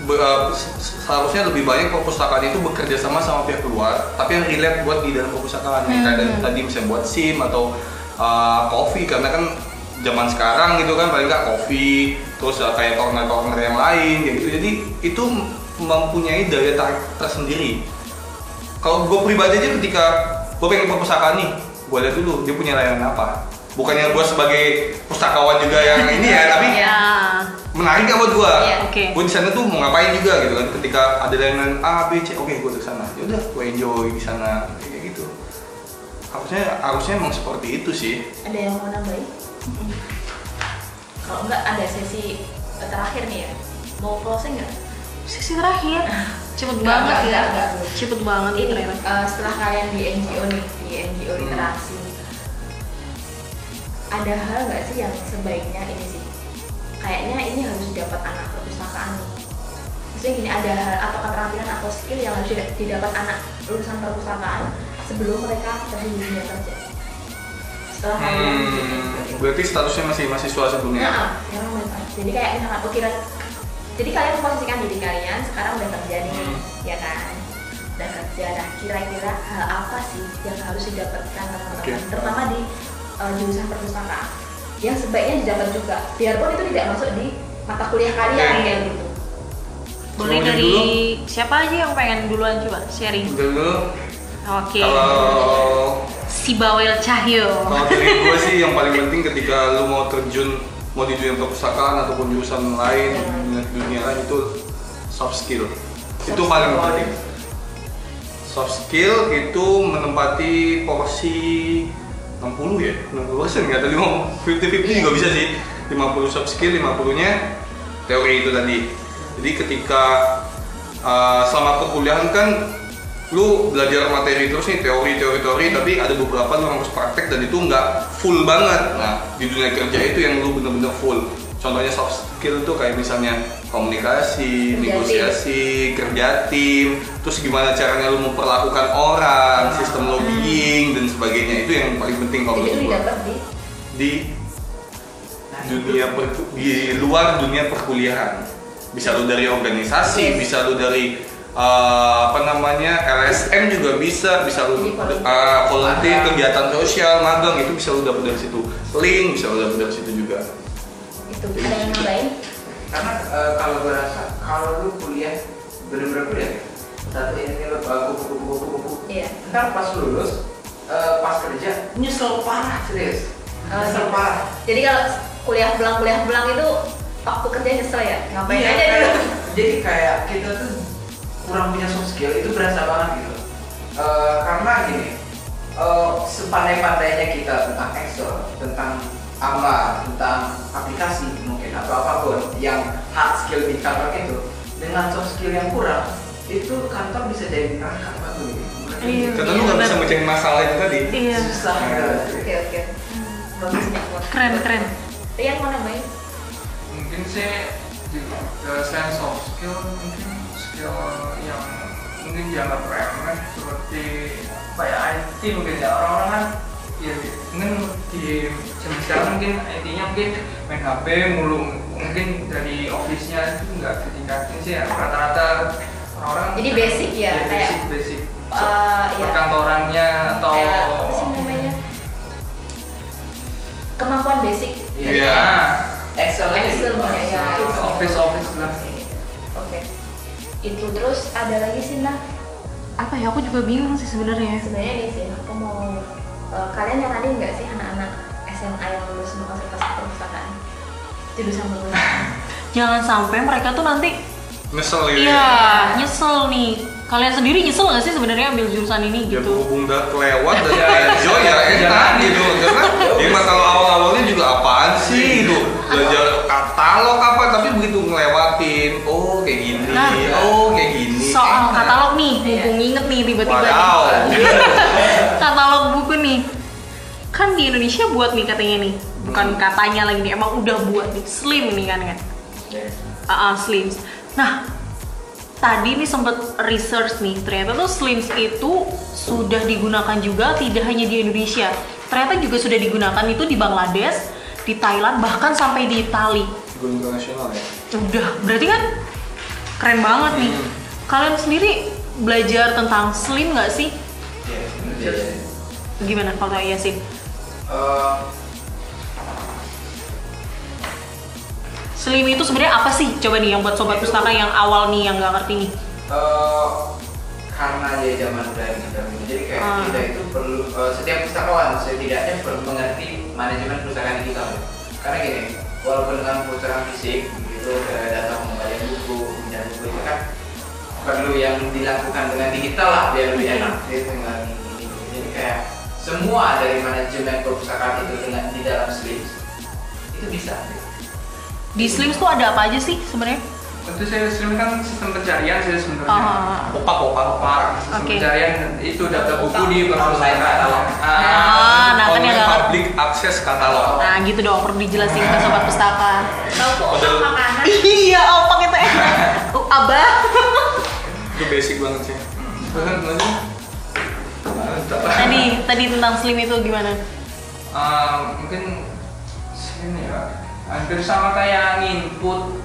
be- eh, se- seharusnya lebih banyak perpustakaan itu bekerja sama sama pihak luar tapi yang relate buat di dalam perpustakaan. Yang kayak Hmm. tadi misalnya buat SIM atau uh, coffee karena kan zaman sekarang gitu kan paling nggak coffee terus uh, kayak corner-corner yang lain kayak gitu. Jadi itu mempunyai daya tarik tersendiri. Kalau gue pribadi aja ketika gue pengen perpustakaan nih gue lihat dulu dia punya layanan apa bukannya gue sebagai pustakawan juga yang ini ya tapi Ya. menarik gak buat gue Iya, oke. gue di sana tuh mau ngapain juga gitu kan ketika ada layanan A B C oke gue ke sana ya udah gue enjoy di sana kayak gitu harusnya harusnya emang seperti itu sih Ada yang mau nambahin? Kalau enggak ada sesi terakhir nih ya. Mau closing nggak? Sesi terakhir, cepet Nggak, banget nggak, ya, cepet banget Ini ternyata. eh, setelah kalian di NGO nih, di NGO Hmm. literasi, ada hal nggak sih yang sebaiknya ini sih? Kayaknya ini harus didapat anak perpustakaan nih. Maksudnya gini, ada hal atau keterampilan atau skill yang harus dida- didapat anak lulusan perpustakaan sebelum mereka terjun di dunia kerja. Setelah kalian di NGO hmm, ini. berarti statusnya masih mahasiswa sebelumnya Nah, sekarang udah Jadi kayak misalkan oh kira jadi kalian memposisikan diri kalian sekarang udah kerja nih, Hmm. ya kan? Udah kerja. Nah, kira-kira hal apa sih yang harus didapatkan teman-teman, Oke. terutama di uh, jurusan perpustakaan? Yang sebaiknya didapat juga, biarpun itu tidak masuk di mata kuliah kalian Oke. kayak gitu. Boleh Semuanya dari dulu. siapa aja yang pengen duluan coba sharing? dulu Oke. kalau Si Bawel Cahyo. Kalau dari gue sih yang paling penting ketika lu mau terjun mau di dunia perpustakaan ataupun jurusan lain dunia, dunia lain itu soft skill. Itu Soft paling skill. penting. Soft skill itu menempati porsi 60 ya? 60 persen nggak tadi mau 50-50 juga bisa sih. 50 soft skill 50 nya teori itu tadi. Jadi ketika uh, selama perkuliahan kan lu belajar materi terus nih teori teori tapi ada beberapa lu harus praktek dan itu nggak full banget. Nah di dunia kerja itu yang lu bener-bener full. Contohnya soft skill tuh kayak misalnya komunikasi Kerja negosiasi kerja tim. Terus gimana caranya lu memperlakukan orang sistem lobbying dan sebagainya. Itu yang paling penting kalau menurut gua. di? Dunia per- di luar dunia perkuliahan. Bisa lu dari organisasi Yes. bisa lu dari uh, apa namanya LSM juga bisa bisa lu uh, volunteer kegiatan sosial magang itu bisa lu dapat dari situ link bisa lu dapat dari situ juga itu. Ada yang nambahin? karena eh, kalau gue rasa kalau lu kuliah bener-bener kuliah satu ini lu uh, buku buku buku buku Iya. ntar pas lulus eh, pas kerja nyesel parah serius Oh, nyesel gitu. parah Jadi kalau kuliah pulang kuliah pulang itu waktu kerja nyesel ya? Ngapain Iya, aja dulu? jadi kayak kita tuh kurang punya soft skill itu berasa banget gitu Eh, karena gini eh, sepandai-pandainya kita tentang Excel tentang apa tentang aplikasi mungkin atau apa pun yang hard skill di kantor itu dengan soft skill yang kurang itu kantor bisa jadi neraka tuh, gitu. Iya. karena lu nggak bisa benar. mecahin masalah itu tadi Iya. susah gitu. Oke oke. Bagus nih. Bos. Keren keren. Rian mau nambahin? mungkin sih ke sense of skill mungkin yang mungkin dianggap remeh seperti kayak IT mungkin ya. Orang-orang kan ya mungkin di zaman sekarang mungkin IT-nya mungkin main HP mulu. Mungkin dari office-nya itu nggak ditingkatin sih ya. Rata-rata orang-orang jadi basic ya, ya kayak basic basic. uh, ya. perkantorannya ya. atau kayak, kemampuan basic. Iya. Yeah. Excel, gitu. Excel, Excel, Excel, gitu itu terus ada lagi sih nah Apa ya aku juga bingung sih sebenarnya. sebenarnya ini sih aku mau eh, kalian nyaranin nggak sih anak-anak SMA yang lulus fakultas perpustakaan jurusan perpustakaan Jangan sampai mereka tuh nanti Nyesel ya. Iya, nyesel nih. Kalian sendiri nyesel gak sih sebenarnya ambil jurusan ini Ya gitu? berhubung udah kelewat dan Iya, enjoy ya enak Jangan. gitu karena ya kalau awal-awalnya juga apaan sih gitu belajar katalog apa tapi begitu ngelewatin oh kayak gini Nah. oh kayak gini Soal enak. katalog nih, mumpung inget nih tiba-tiba katalog buku nih. Kan di Indonesia buat nih katanya nih. Bukan katanya lagi nih, emang udah buat nih. Slim nih kan kan. Ah, ah, slims. Nah, tadi nih sempet research nih, ternyata tuh slims itu sudah digunakan juga tidak hanya di Indonesia. Ternyata juga sudah digunakan itu di Bangladesh, di Thailand, bahkan sampai di Itali. Go internasional ya Udah, berarti kan keren banget nih. Kalian sendiri belajar tentang slim nggak sih? Iya, iya. Gimana kalau Yasin? Eh, Slim itu sebenarnya apa sih? Coba nih yang buat sobat pustaka yang awal nih yang nggak ngerti nih. eh, karena ya zaman udah digital jadi kayak Ah. kita itu perlu eh, setiap pustakawan setidaknya perlu mengerti manajemen perpustakaan digital. Karena gini, walaupun dengan perpustakaan fisik kayak datang pengembalian buku, pinjam buku itu kan perlu yang dilakukan dengan digital lah biar lebih Oke. enak gitu tinggal ini, ini. Jadi kayak semua dari manajemen perpustakaan itu dengan di dalam Slims itu bisa. gitu. Di slims tuh ada apa aja sih sebenarnya? Tentu saya stream kan sistem pencarian sih sebenarnya. Ah, opak opak opak Sistem Oke. pencarian itu data buku di Online perpustakaan. katalog. Ah, nah kan yang online nggak ngerti. public access katalog Nah gitu dong perlu dijelasin ke sobat pustaka. tahu kok Padahal- makanan iya, opak itu enak. Uh, abah. itu basic banget sih Bener, bener. Mantap. tadi tadi tentang slim itu gimana? Ah, mungkin sini ya hampir sama kayak nginput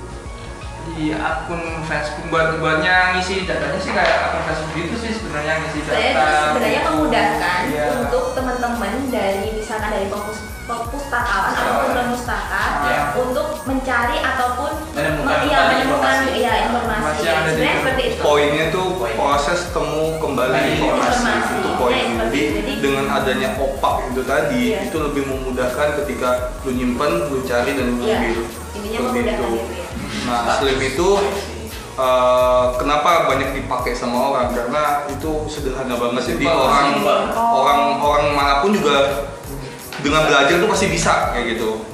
di akun Facebook buat buatnya ngisi datanya sih kayak akun Facebook gitu sih sebenarnya ngisi data sebenarnya buku. memudahkan Iya. untuk teman-teman dari misalkan dari pempus- perpustakaan ataupun non pustaka Iya. untuk mencari ataupun Menemukan me- iya, kembali menemukan informasi. ya informasi yang ada di sebenarnya seperti itu poinnya tuh Poin. proses temu kembali Kembali informasi informasi. itu poin Ya, jadi. Jadi- dengan adanya opak itu tadi Iya. itu lebih memudahkan ketika lu nyimpen lu cari dan lu Iya. ambil memudahkan itu. itu ya nah slim itu eh, kenapa banyak dipakai sama orang karena itu sederhana banget jadi orang orang orang mana pun juga dengan belajar tuh pasti bisa kayak gitu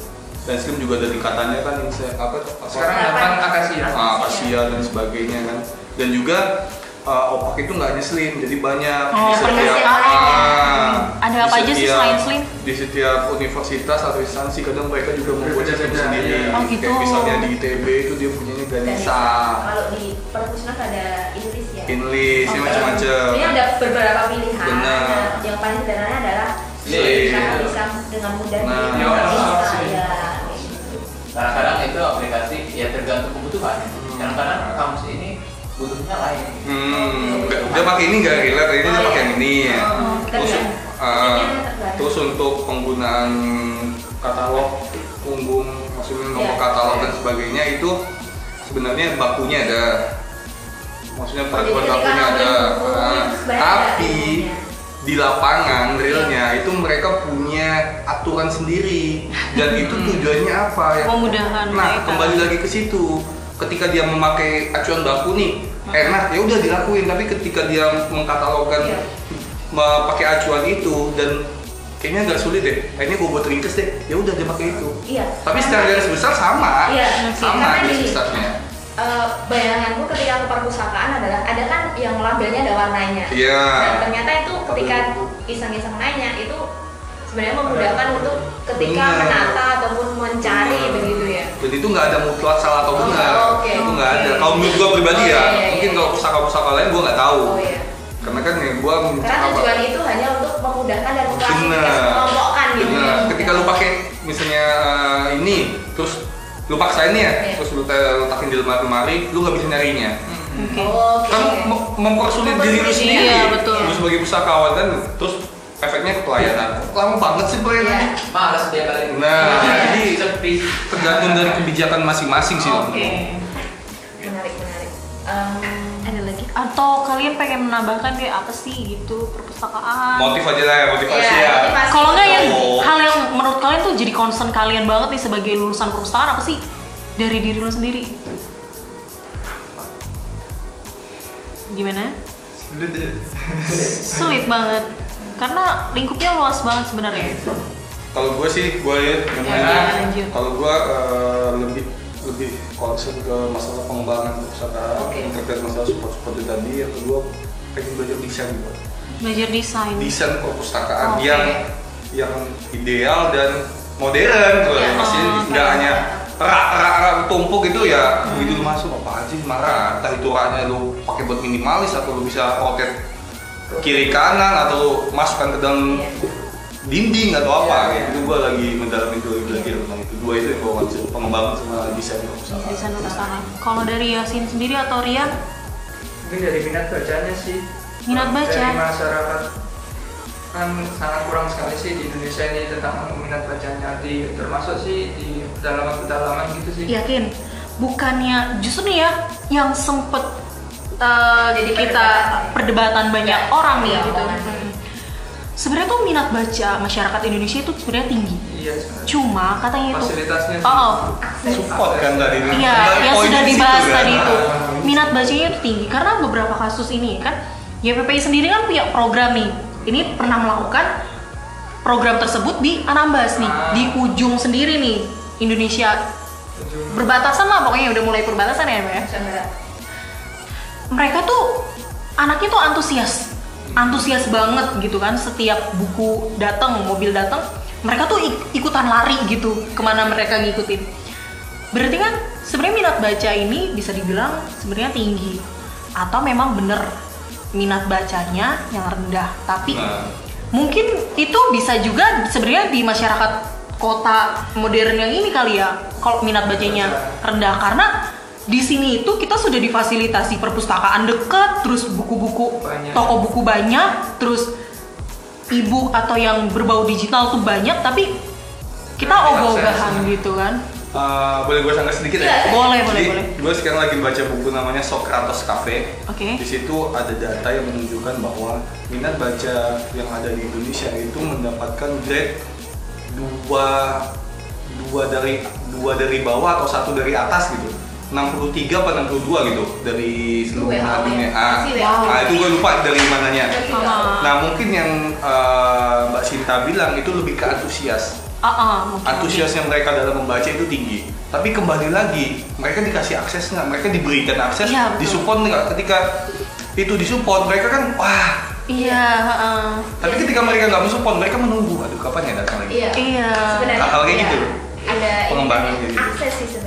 dan slim juga dari katanya kan yang saya- apa tuh apa- sekarang delapan akasia ah, dan sebagainya kan dan juga uh, opak itu nggak hanya slim jadi banyak Oh, di setiap ah, Ada di apa aja sih selain slim? di setiap universitas atau instansi kadang mereka juga membuat sistem sendiri. Oh, gitu. kayak misalnya di ITB itu dia punyanya Ganesa kalau di perpustakaan ada Inggris ya Inlis Oke. macam-macam Ini ada beberapa pilihan. Benar. Nah, yang paling sederhana adalah Slim. karena bisa dengan mudah Nah. Ya, ya. Kadang-kadang itu aplikasi ya tergantung kebutuhan. Hmm. Kadang-kadang kamus ini butuhnya lain. hmm nggak- dia pakai ini nggak relate ini dia Oh, pakai iya. yang ini ya Oh, terus tergantung. uh, terus untuk penggunaan katalog punggung maksudnya nomor Iya. katalog dan sebagainya itu sebenarnya bakunya ada maksudnya peraturan bakunya ada Ah, sebenarnya tapi. Di lapangan realnya itu mereka punya aturan sendiri. Dan itu tujuannya apa? Ya Memudahkan nah mereka. kembali lagi ke situ. Ketika dia memakai acuan baku nih enak ya udah dilakuin. Tapi ketika dia mengkatalogkan Iya. pakai acuan itu dan kayaknya agak sulit deh. Akhirnya gue buat ringkes deh. Ya udah dia pakai itu. Iya. tapi secara garis besar sama. Iya, sama garis besarnya eh, bayanganku ketika aku perpustakaan adalah ada kan yang labelnya ada warnanya. Iya. Dan ternyata itu ketika iseng-iseng nanya itu sebenarnya memudahkan untuk ketika Benar. menata ataupun mencari Benar. begitu ya. jadi itu nggak ada mutlak salah atau Oh, benar oke, itu nggak oke. ada kalau menurut gue pribadi Oh, ya iya, iya, mungkin iya. kalau pusaka-pusaka lain gue nggak tahu Oh iya. karena kan ya gue Karena tujuan itu hanya untuk memudahkan dan mengklasifikasi Benar. mengelompokkan gitu. Ya. Ketika lu pakai misalnya eh, ini, terus lu paksain nih ya, Iya. terus lu te- letakin di lemari-lemari, lu nggak bisa nyarinya. Oke. Oh, Oke. Kan mem- mempersulit diri lu Mempersulit, sendiri. iya, betul. Lu sebagai pustakawan kan, terus efeknya ke pelayanan. Lama banget sih pelayanan. Iya. Males dia kali ini. Nah, jadi sepi. tergantung dari kebijakan masing-masing sih. Oke. Atau kalian pengen menambahkan kayak apa sih gitu perpustakaan? Motif aja lah ya, motivasi Iya, ya. motivasi. Kalau nggak yang Oh. hal yang menurut kalian tuh jadi concern kalian banget nih sebagai lulusan perpustakaan apa sih dari diri lo sendiri? Gimana? Sulit banget karena lingkupnya luas banget sebenarnya. Kalau gue sih, gue ya, Ya, lanjut. kalau gue eh, lebih lebih concern ke masalah pengembangan perpustakaan, yang terkait masalah support itu tadi. Yang kedua, pengen belajar desain juga. Belajar desain. Desain perpustakaan Oke. yang yang ideal dan modern, tuh. Iya. Maksudnya Oh, nggak oke. hanya rak rak rak tumpuk itu ya, Hmm. begitu lu masuk apa aja marah. Entah itu raknya lu pakai buat minimalis atau lu bisa rotate kiri kanan atau lu masukkan ke dalam Iya. dinding atau apa Iya, iya. itu gua lagi mendalami itu belajar tentang itu dua itu yang gua concern pengembangan sama desain Desain perpustakaan. Kalau dari Yasin sendiri atau Rian? mungkin dari minat bacanya sih Minat baca. dari masyarakat kan sangat kurang sekali sih di Indonesia ini tentang minat bacanya di termasuk sih di pedalaman-pedalaman gitu sih Yakin? Bukannya justru nih ya yang sempet uh, Jadi kita perdebatan. perdebatan banyak Ya, orang nih iya, gitu. Sebenarnya tuh minat baca masyarakat Indonesia itu sebenarnya tinggi. Iya sebenarnya. Cuma katanya itu fasilitasnya. Oh, oh. support kan tadi itu Iya, Dari yang sudah dibahas kan. tadi itu minat bacanya itu tinggi karena beberapa kasus ini kan YPPI sendiri kan punya program nih. Ini pernah melakukan program tersebut di Anambas nih, Ah. di ujung sendiri nih Indonesia Ujung- berbatasan lah pokoknya udah mulai perbatasan ya, Mbak ya. Mereka tuh anaknya tuh antusias, antusias banget gitu kan. Setiap buku datang, mobil datang, mereka tuh ik- ikutan lari gitu ke mana mereka ngikutin. Berarti kan sebenarnya minat baca ini bisa dibilang sebenarnya tinggi atau memang bener minat bacanya yang rendah. Tapi Nah. mungkin itu bisa juga sebenarnya di masyarakat kota modern yang ini kali ya kalau minat bacanya rendah karena di sini itu kita sudah difasilitasi perpustakaan dekat terus buku-buku toko buku banyak terus e-book atau yang berbau digital tuh banyak tapi kita Nah, ogah-ogahan gitu kan Eh, boleh gue sangat sedikit ya Iya, boleh boleh Jadi, boleh gue sekarang lagi baca buku namanya Socrates Cafe. Oke. Di situ ada data yang menunjukkan bahwa minat baca yang ada di Indonesia itu mendapatkan grade dua dua dari dua dari bawah atau satu dari atas gitu. 63 apa 62 gitu dari seluruh minat dunia. ya? Ah, WHO. nah, itu gue lupa dari mananya. Ah. Nah mungkin yang eh, Mbak Sinta bilang itu lebih ke antusias Ah, ah, mungkin antusiasnya mereka dalam membaca itu tinggi. Tapi kembali lagi, mereka dikasih akses nggak? Mereka diberikan akses, Iya, betul. disupport nggak? Ketika itu disupport, mereka kan wah. iya ah. Tapi ketika mereka nggak mensupport, mereka menunggu. Aduh, kapan ya datang lagi? Iya. Iya. Sebenarnya Hal-hal kayak iya. gitu. Ada Pengembangan gitu. akses sih sebenarnya.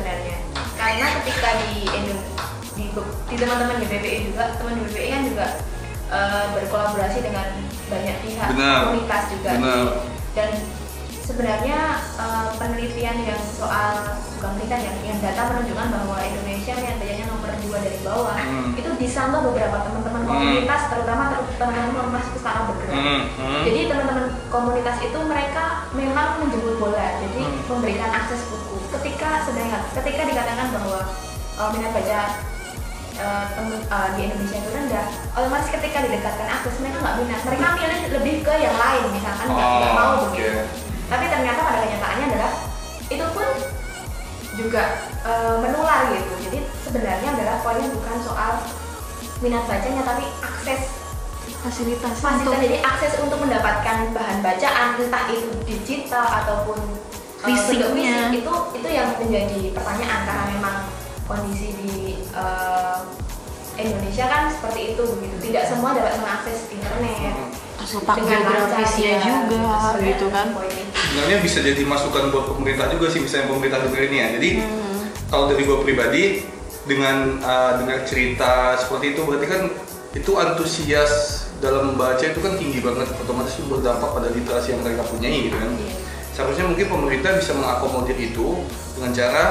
Karena ketika di Indo- di, di teman-teman di BPI juga, teman di BPI kan juga eh, berkolaborasi dengan banyak pihak Benar. komunitas juga. Benar. Dan sebenarnya eh, penelitian yang soal bukan penelitian yang, yang data menunjukkan bahwa Indonesia yang bacanya nomor dua dari bawah Hmm. itu disambah beberapa teman-teman Hmm. komunitas terutama ter- teman-teman pustaka bergerak. Hmm, hmm. Jadi teman-teman komunitas itu mereka memang menjemput bola, jadi Hmm. memberikan akses buku. Ketika sedangkan ketika dikatakan bahwa uh, minat baca uh, temen- uh, di Indonesia itu rendah, otomatis ketika didekatkan akses mereka nggak minat, mereka milih lebih ke yang lain, misalkan nggak mau Oh, oke. begitu. Tapi ternyata pada kenyataannya adalah itu pun juga uh, menular gitu. Jadi sebenarnya adalah poinnya bukan soal minat bacanya, tapi akses fasilitas fasilitas untuk jadi akses untuk mendapatkan bahan bacaan entah itu digital ataupun uh, bentuk Fisiknya. fisik, itu itu yang menjadi pertanyaan karena memang kondisi di uh, Indonesia kan seperti itu begitu tidak semua dapat mengakses internet lancar, geografisnya ya. juga Sebenarnya gitu kan. Sebenarnya bisa jadi masukan buat pemerintah juga sih, misalnya pemerintah denger ini ya. Jadi Hmm. kalau dari gue pribadi dengan uh, dengan cerita seperti itu berarti kan itu antusias dalam membaca itu kan tinggi banget otomatis itu berdampak pada literasi yang mereka punyai gitu kan Iya. seharusnya mungkin pemerintah bisa mengakomodir itu dengan cara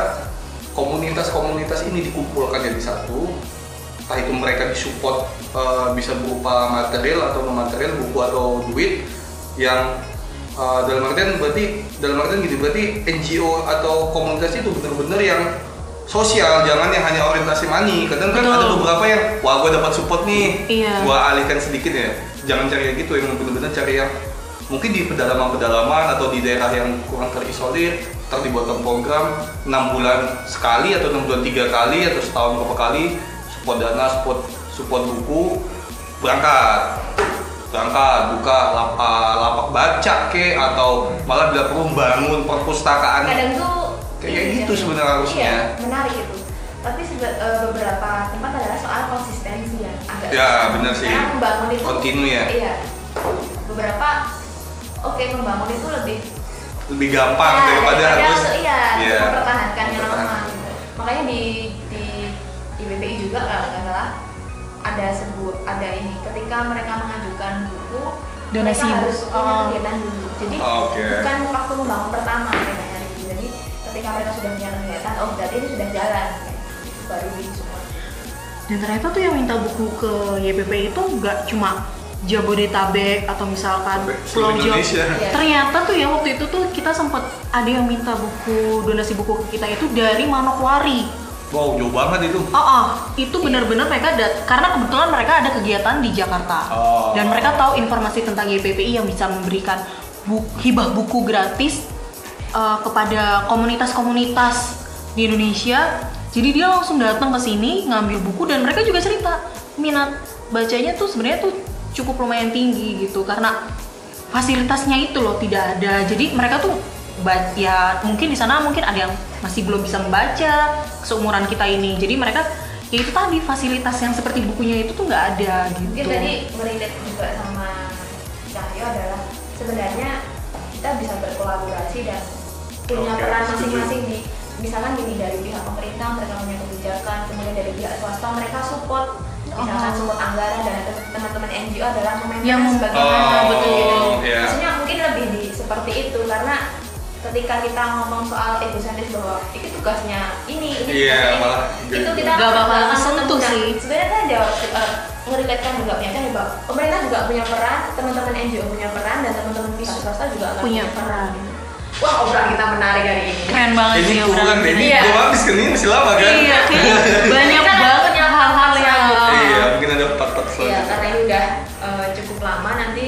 komunitas-komunitas ini dikumpulkan jadi satu entah itu mereka disupport uh, bisa berupa material atau non material buku atau duit yang uh, dalam artian berarti dalam artian gini berarti NGO atau komunitas itu benar-benar yang sosial jangan yang hanya orientasi money. Kadang kan Betul. ada beberapa yang wah gue dapat support nih. Iya. gue alihkan sedikit ya. Jangan cari yang gitu yang benar-benar cari yang mungkin di pedalaman-pedalaman atau di daerah yang kurang terisolir ntar dibuatkan program 6 bulan sekali atau 6 bulan tiga kali atau setahun berapa kali support dana support support buku berangkat. Berangkat buka lapak, lapak baca ke atau malah bila perlu bangun perpustakaan. Kadang tuh Kayak gitu sih, sebenarnya harusnya. iya, menarik itu tapi sebe- eh, beberapa tempat adalah soal konsistensi ya agak Ya, benar sih. karena membangun itu Kontinu ya. iya beberapa oke membangun itu lebih lebih gampang ya, daripada harus iya, Iya, mempertahankan yang lama gitu. makanya di di IBPI juga kalau nggak salah ada sebuah ada ini ketika mereka mengajukan buku Donasi mereka buku. harus punya Oh. kegiatan dulu jadi Oke. bukan waktu membangun pertama jadi ketika mereka sudah punya kegiatan oh berarti ini sudah jalan gitu, baru di support Dan ternyata tuh yang minta buku ke YPP itu nggak cuma Jabodetabek atau misalkan Pulau Jawa. Indonesia. Iya. Ternyata tuh ya waktu itu tuh kita sempat ada yang minta buku donasi buku ke kita itu dari Manokwari. wow jauh banget itu Oh, oh, itu benar-benar mereka ada karena kebetulan mereka ada kegiatan di Jakarta Oh. dan mereka tahu informasi tentang YPPI yang bisa memberikan bu- hibah buku gratis uh, kepada komunitas-komunitas di Indonesia. Jadi dia langsung datang ke sini ngambil buku dan mereka juga cerita minat bacanya tuh sebenarnya tuh cukup lumayan tinggi gitu karena fasilitasnya itu loh tidak ada. Jadi mereka tuh ya mungkin di sana mungkin ada yang masih belum bisa membaca seumuran kita ini. Jadi mereka ya itu tadi fasilitas yang seperti bukunya itu tuh nggak ada gitu. mungkin tadi relate juga sama Cahyo adalah sebenarnya kita bisa berkolaborasi dan punya Oke, peran masing-masing di misalkan gini dari pihak pemerintah mereka punya kebijakan kemudian dari pihak swasta mereka support misalkan Oh. support anggaran dan teman-teman NGO adalah Yang sebagaimana Oh, betul gitu. iya. maksudnya mungkin lebih di seperti itu karena ketika kita ngomong soal egosentris bahwa itu tugasnya ini ini Iya, tugasnya ini, malah itu kita Nggak bakal kesentuh sih. sebenarnya kan jawab uh, ngerelatekan juga punya kan bahwa pemerintah juga punya peran teman-teman NGO punya peran dan teman-teman pihak swasta juga akan Punya punya peran peran. Wah obrolan kita menarik hari ini Keren banget ini sih obrolan. ini Iya. belum habis kan ini masih lama kan Iya, banyak banget punya hal-hal part-part yang iya mungkin ada part-part Iya, selanjutnya karena ini udah uh, cukup lama nanti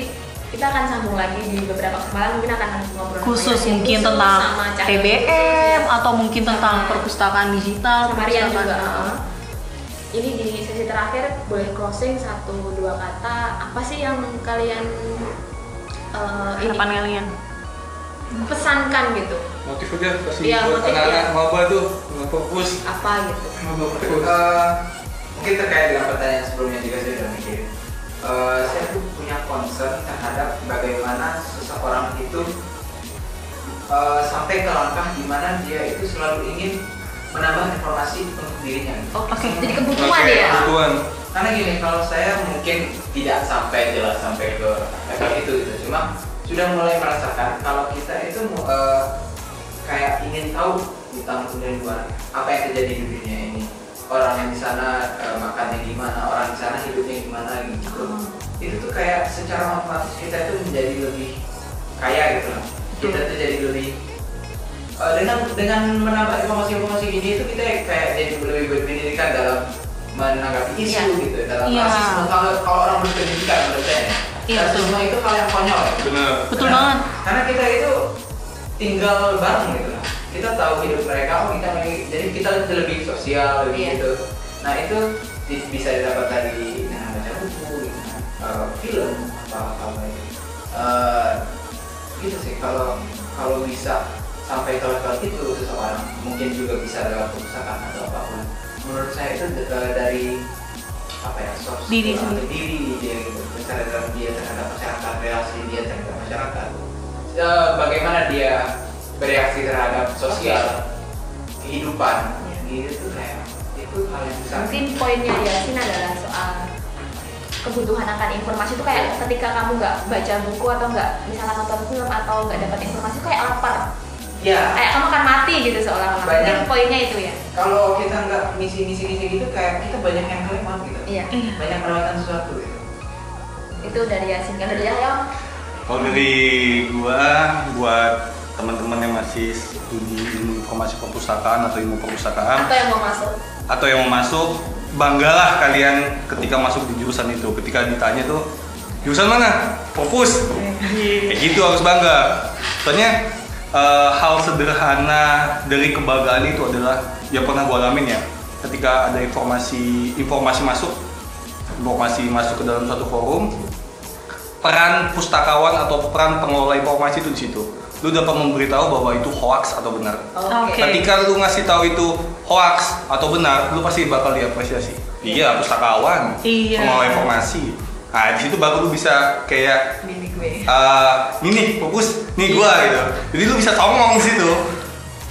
kita akan sambung lagi di beberapa kesempatan mungkin akan ngobrol khusus mungkin khusus tentang. TBM atau mungkin tentang Sama- perpustakaan digital, sama Rian juga uh. ini di sesi terakhir boleh closing satu dua kata apa sih yang kalian uh, ini harapan kalian. Pesankan gitu motif aja kasih Iya, buat anak-anak iya. maba tuh fokus apa gitu nggak fokus Eh, mungkin terkait dengan pertanyaan sebelumnya juga saya sudah mikir. Eh, saya tuh punya concern terhadap bagaimana seseorang itu eh, sampai ke langkah di mana dia itu selalu ingin menambah informasi untuk dirinya. oke Oke. jadi kebutuhan Oke, ya kebutuhan. Karena gini, kalau saya mungkin tidak sampai jelas sampai ke level itu gitu. Cuma sudah mulai merasakan kalau kita itu eh, kayak ingin tahu di tahun kemudian luar apa yang terjadi di dunia ini. Orang yang di sana eh, makannya gimana, orang di sana hidupnya gimana gitu. Itu tuh kayak secara otomatis kita itu menjadi lebih kaya gitu lah. Kita tuh jadi lebih eh, dengan dengan menambah informasi-informasi gini itu kita kayak jadi lebih berpendidikan dalam menanggapi isu Iya. gitu dalam Iya. rasisme kalau kalau orang berpendidikan menurut saya Iya, rasisme itu hal yang konyol. Bener Betul Karena- banget. karena kita itu tinggal bareng gitu. Lah kita tahu hidup mereka oh kita lagi- jadi kita lebih sosial lebih Iya. gitu. Nah itu di- bisa didapat dari dengan baca buku dengan uh, film apa apa apa itu. Eh, gitu sih. Kalau kalau bisa sampai ke level itu seseorang mungkin juga bisa lewat perpustakaan atau apa pun. Menurut saya itu eh, dari apa ya soft Diri sendiri. diri dia gitu. Secara dalam dia terhadap masyarakat relasi dia terhadap masyarakat. Eh, bagaimana dia bereaksi terhadap sosial kehidupan gitu tuh kayak itu hal yang besar. Mungkin poinnya Yasin adalah soal kebutuhan akan informasi itu kayak ketika kamu nggak baca buku atau nggak misalnya nonton film atau nggak dapat informasi itu kayak lapar ya. Kayak kamu akan mati gitu seolah-olah. Banyak. mungkin poinnya itu ya. Kalau kita nggak misi-misi misi gitu kayak kita banyak yang kelewat gitu. Iya. Iya. banyak melewatkan sesuatu gitu. Itu dari Yasin kan dari Yahya Kalau dari gua buat teman-teman yang masih studi ilmu informasi perpustakaan atau ilmu perpustakaan Atau yang mau masuk? atau yang mau masuk banggalah kalian ketika masuk di jurusan itu. Ketika ditanya tuh jurusan mana? Fokus. Kayak gitu harus bangga. Soalnya eh, hal sederhana dari kebanggaan itu adalah yang pernah gue alamin ya ketika ada informasi informasi masuk informasi masuk ke dalam satu forum peran pustakawan atau peran pengelola informasi itu di situ lu dapat memberitahu bahwa itu hoax atau benar Oke. Ketika lu ngasih tahu itu hoax atau benar, lu pasti bakal diapresiasi. Iya, pustakawan, Iya. pengelola informasi. Nah, di situ baru lu bisa kayak Eh ini nih, fokus, nih gua gitu. Jadi lu bisa songong di situ.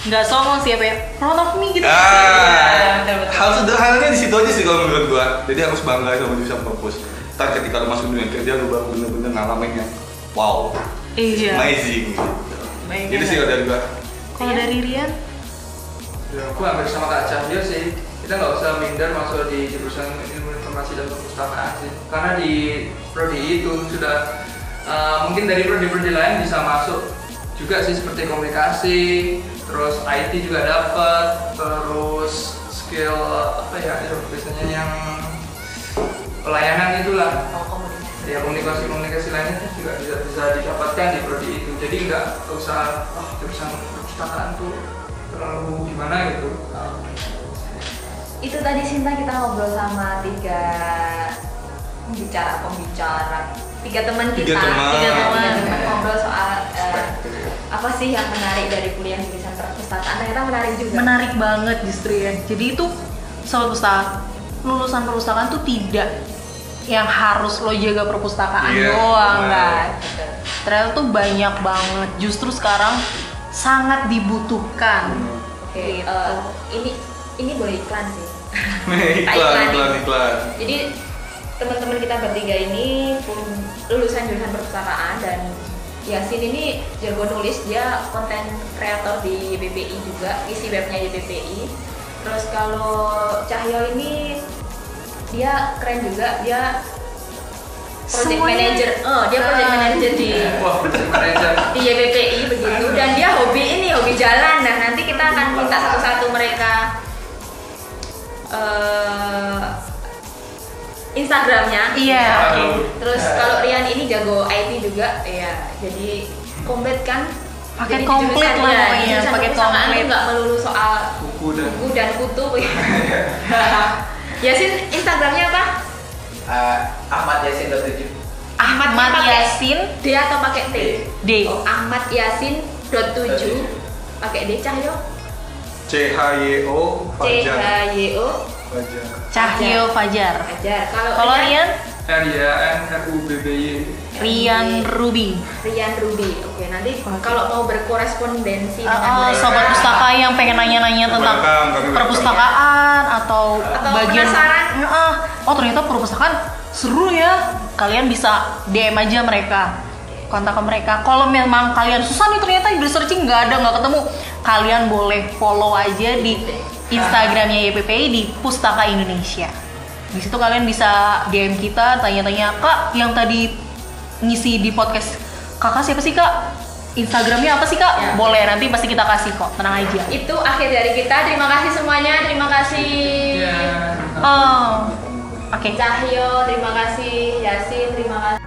Nggak songong sih apa ya? Proud of me gitu. Ah, Iya, betul. hal sederhananya di situ aja sih kalau menurut gua. Jadi harus bangga sama jurusan fokus. Ntar ketika lu masuk dunia kerja, lu baru bener-bener ngalamin yang wow, Iya. amazing. Gitu. Itu sih kalau dari gua. Kalau dari Rian? Ya, aku hampir sama Kak Cahyo sih. Kita nggak usah minder masuk di jurusan ilmu informasi dan perpustakaan sih. Karena di prodi itu sudah eh, mungkin dari prodi-prodi lain bisa masuk juga sih seperti komunikasi, terus IT juga dapat, terus skill apa ya itu biasanya yang pelayanan itulah. Oh, komunikasi. ya komunikasi komunikasi lainnya juga bisa bisa didapatkan di prodi itu. Jadi nggak usah wah jurusan perpustakaan tuh terlalu gimana gitu. Itu tadi Sinta kita ngobrol sama tiga pembicara pembicara tiga teman kita Tiga teman. Tiga teman. ngobrol soal eh, apa sih yang menarik dari kuliah jurusan perpustakaan ternyata menarik juga Menarik banget justru ya. Jadi itu soal pustaka, lulusan perpustakaan tuh tidak yang harus lo jaga perpustakaan Iya, doang benar. kan. Ternyata tuh banyak banget. Justru sekarang sangat dibutuhkan. oke Gitu. eh, ini ini boleh iklan sih iklan, iklan, iklan. jadi teman-teman kita bertiga ini pun lulusan jurusan perpustakaan dan Yasin ini jago nulis dia konten kreator di YBPI juga isi webnya YBPI terus kalau Cahyo ini dia keren juga dia project Semuanya manager. Oh dia project keren. manager di wah project manager. di YBPI begitu. Dan dia hobi ini hobi jalan. Nah nanti kita akan minta satu-satu mereka eh Instagramnya. Iya. Aduh. terus kalau Rian ini jago IT juga ya jadi komplit kan? Paket di komplit jurusan- lah ya, pokoknya, paket perpustakaan komplit. nggak melulu soal buku dan buku dan kutu. Yasin Instagramnya apa? Eh, Ahmad Yasin 27 Ahmad pakai Yasin. D atau pakai T? D. Oh, Ahmad Yasin dot tujuh pakai D Cahyo C H Y O C H Fajar. Y O Fajar. Cahyo Fajar. Ajar kalau Rian, R Y A N R U B B Y. Rian Ruby. Rian Ruby. Oke nanti kalau mau berkorespondensi Uh, dengan uh, sobat pustaka yang pengen nanya-nanya tentang perpustakaan atau, Atau bagian penasaran. Uh, oh ternyata perpustakaan seru ya. Kalian bisa DM aja mereka kontak ke mereka. Kalau memang kalian susah nih ternyata di searching nggak ada nggak ketemu. Kalian boleh follow aja di Instagramnya YPPI di Pustaka Indonesia. Di situ kalian bisa DM kita tanya-tanya kak yang tadi ngisi di podcast kakak siapa sih kak? Instagramnya apa sih kak? Ya. boleh nanti pasti kita kasih kok. Tenang aja. Itu akhir dari kita. Terima kasih semuanya. Terima kasih. Ya oh. Oke. Cahyo terima kasih. Yasin terima kasih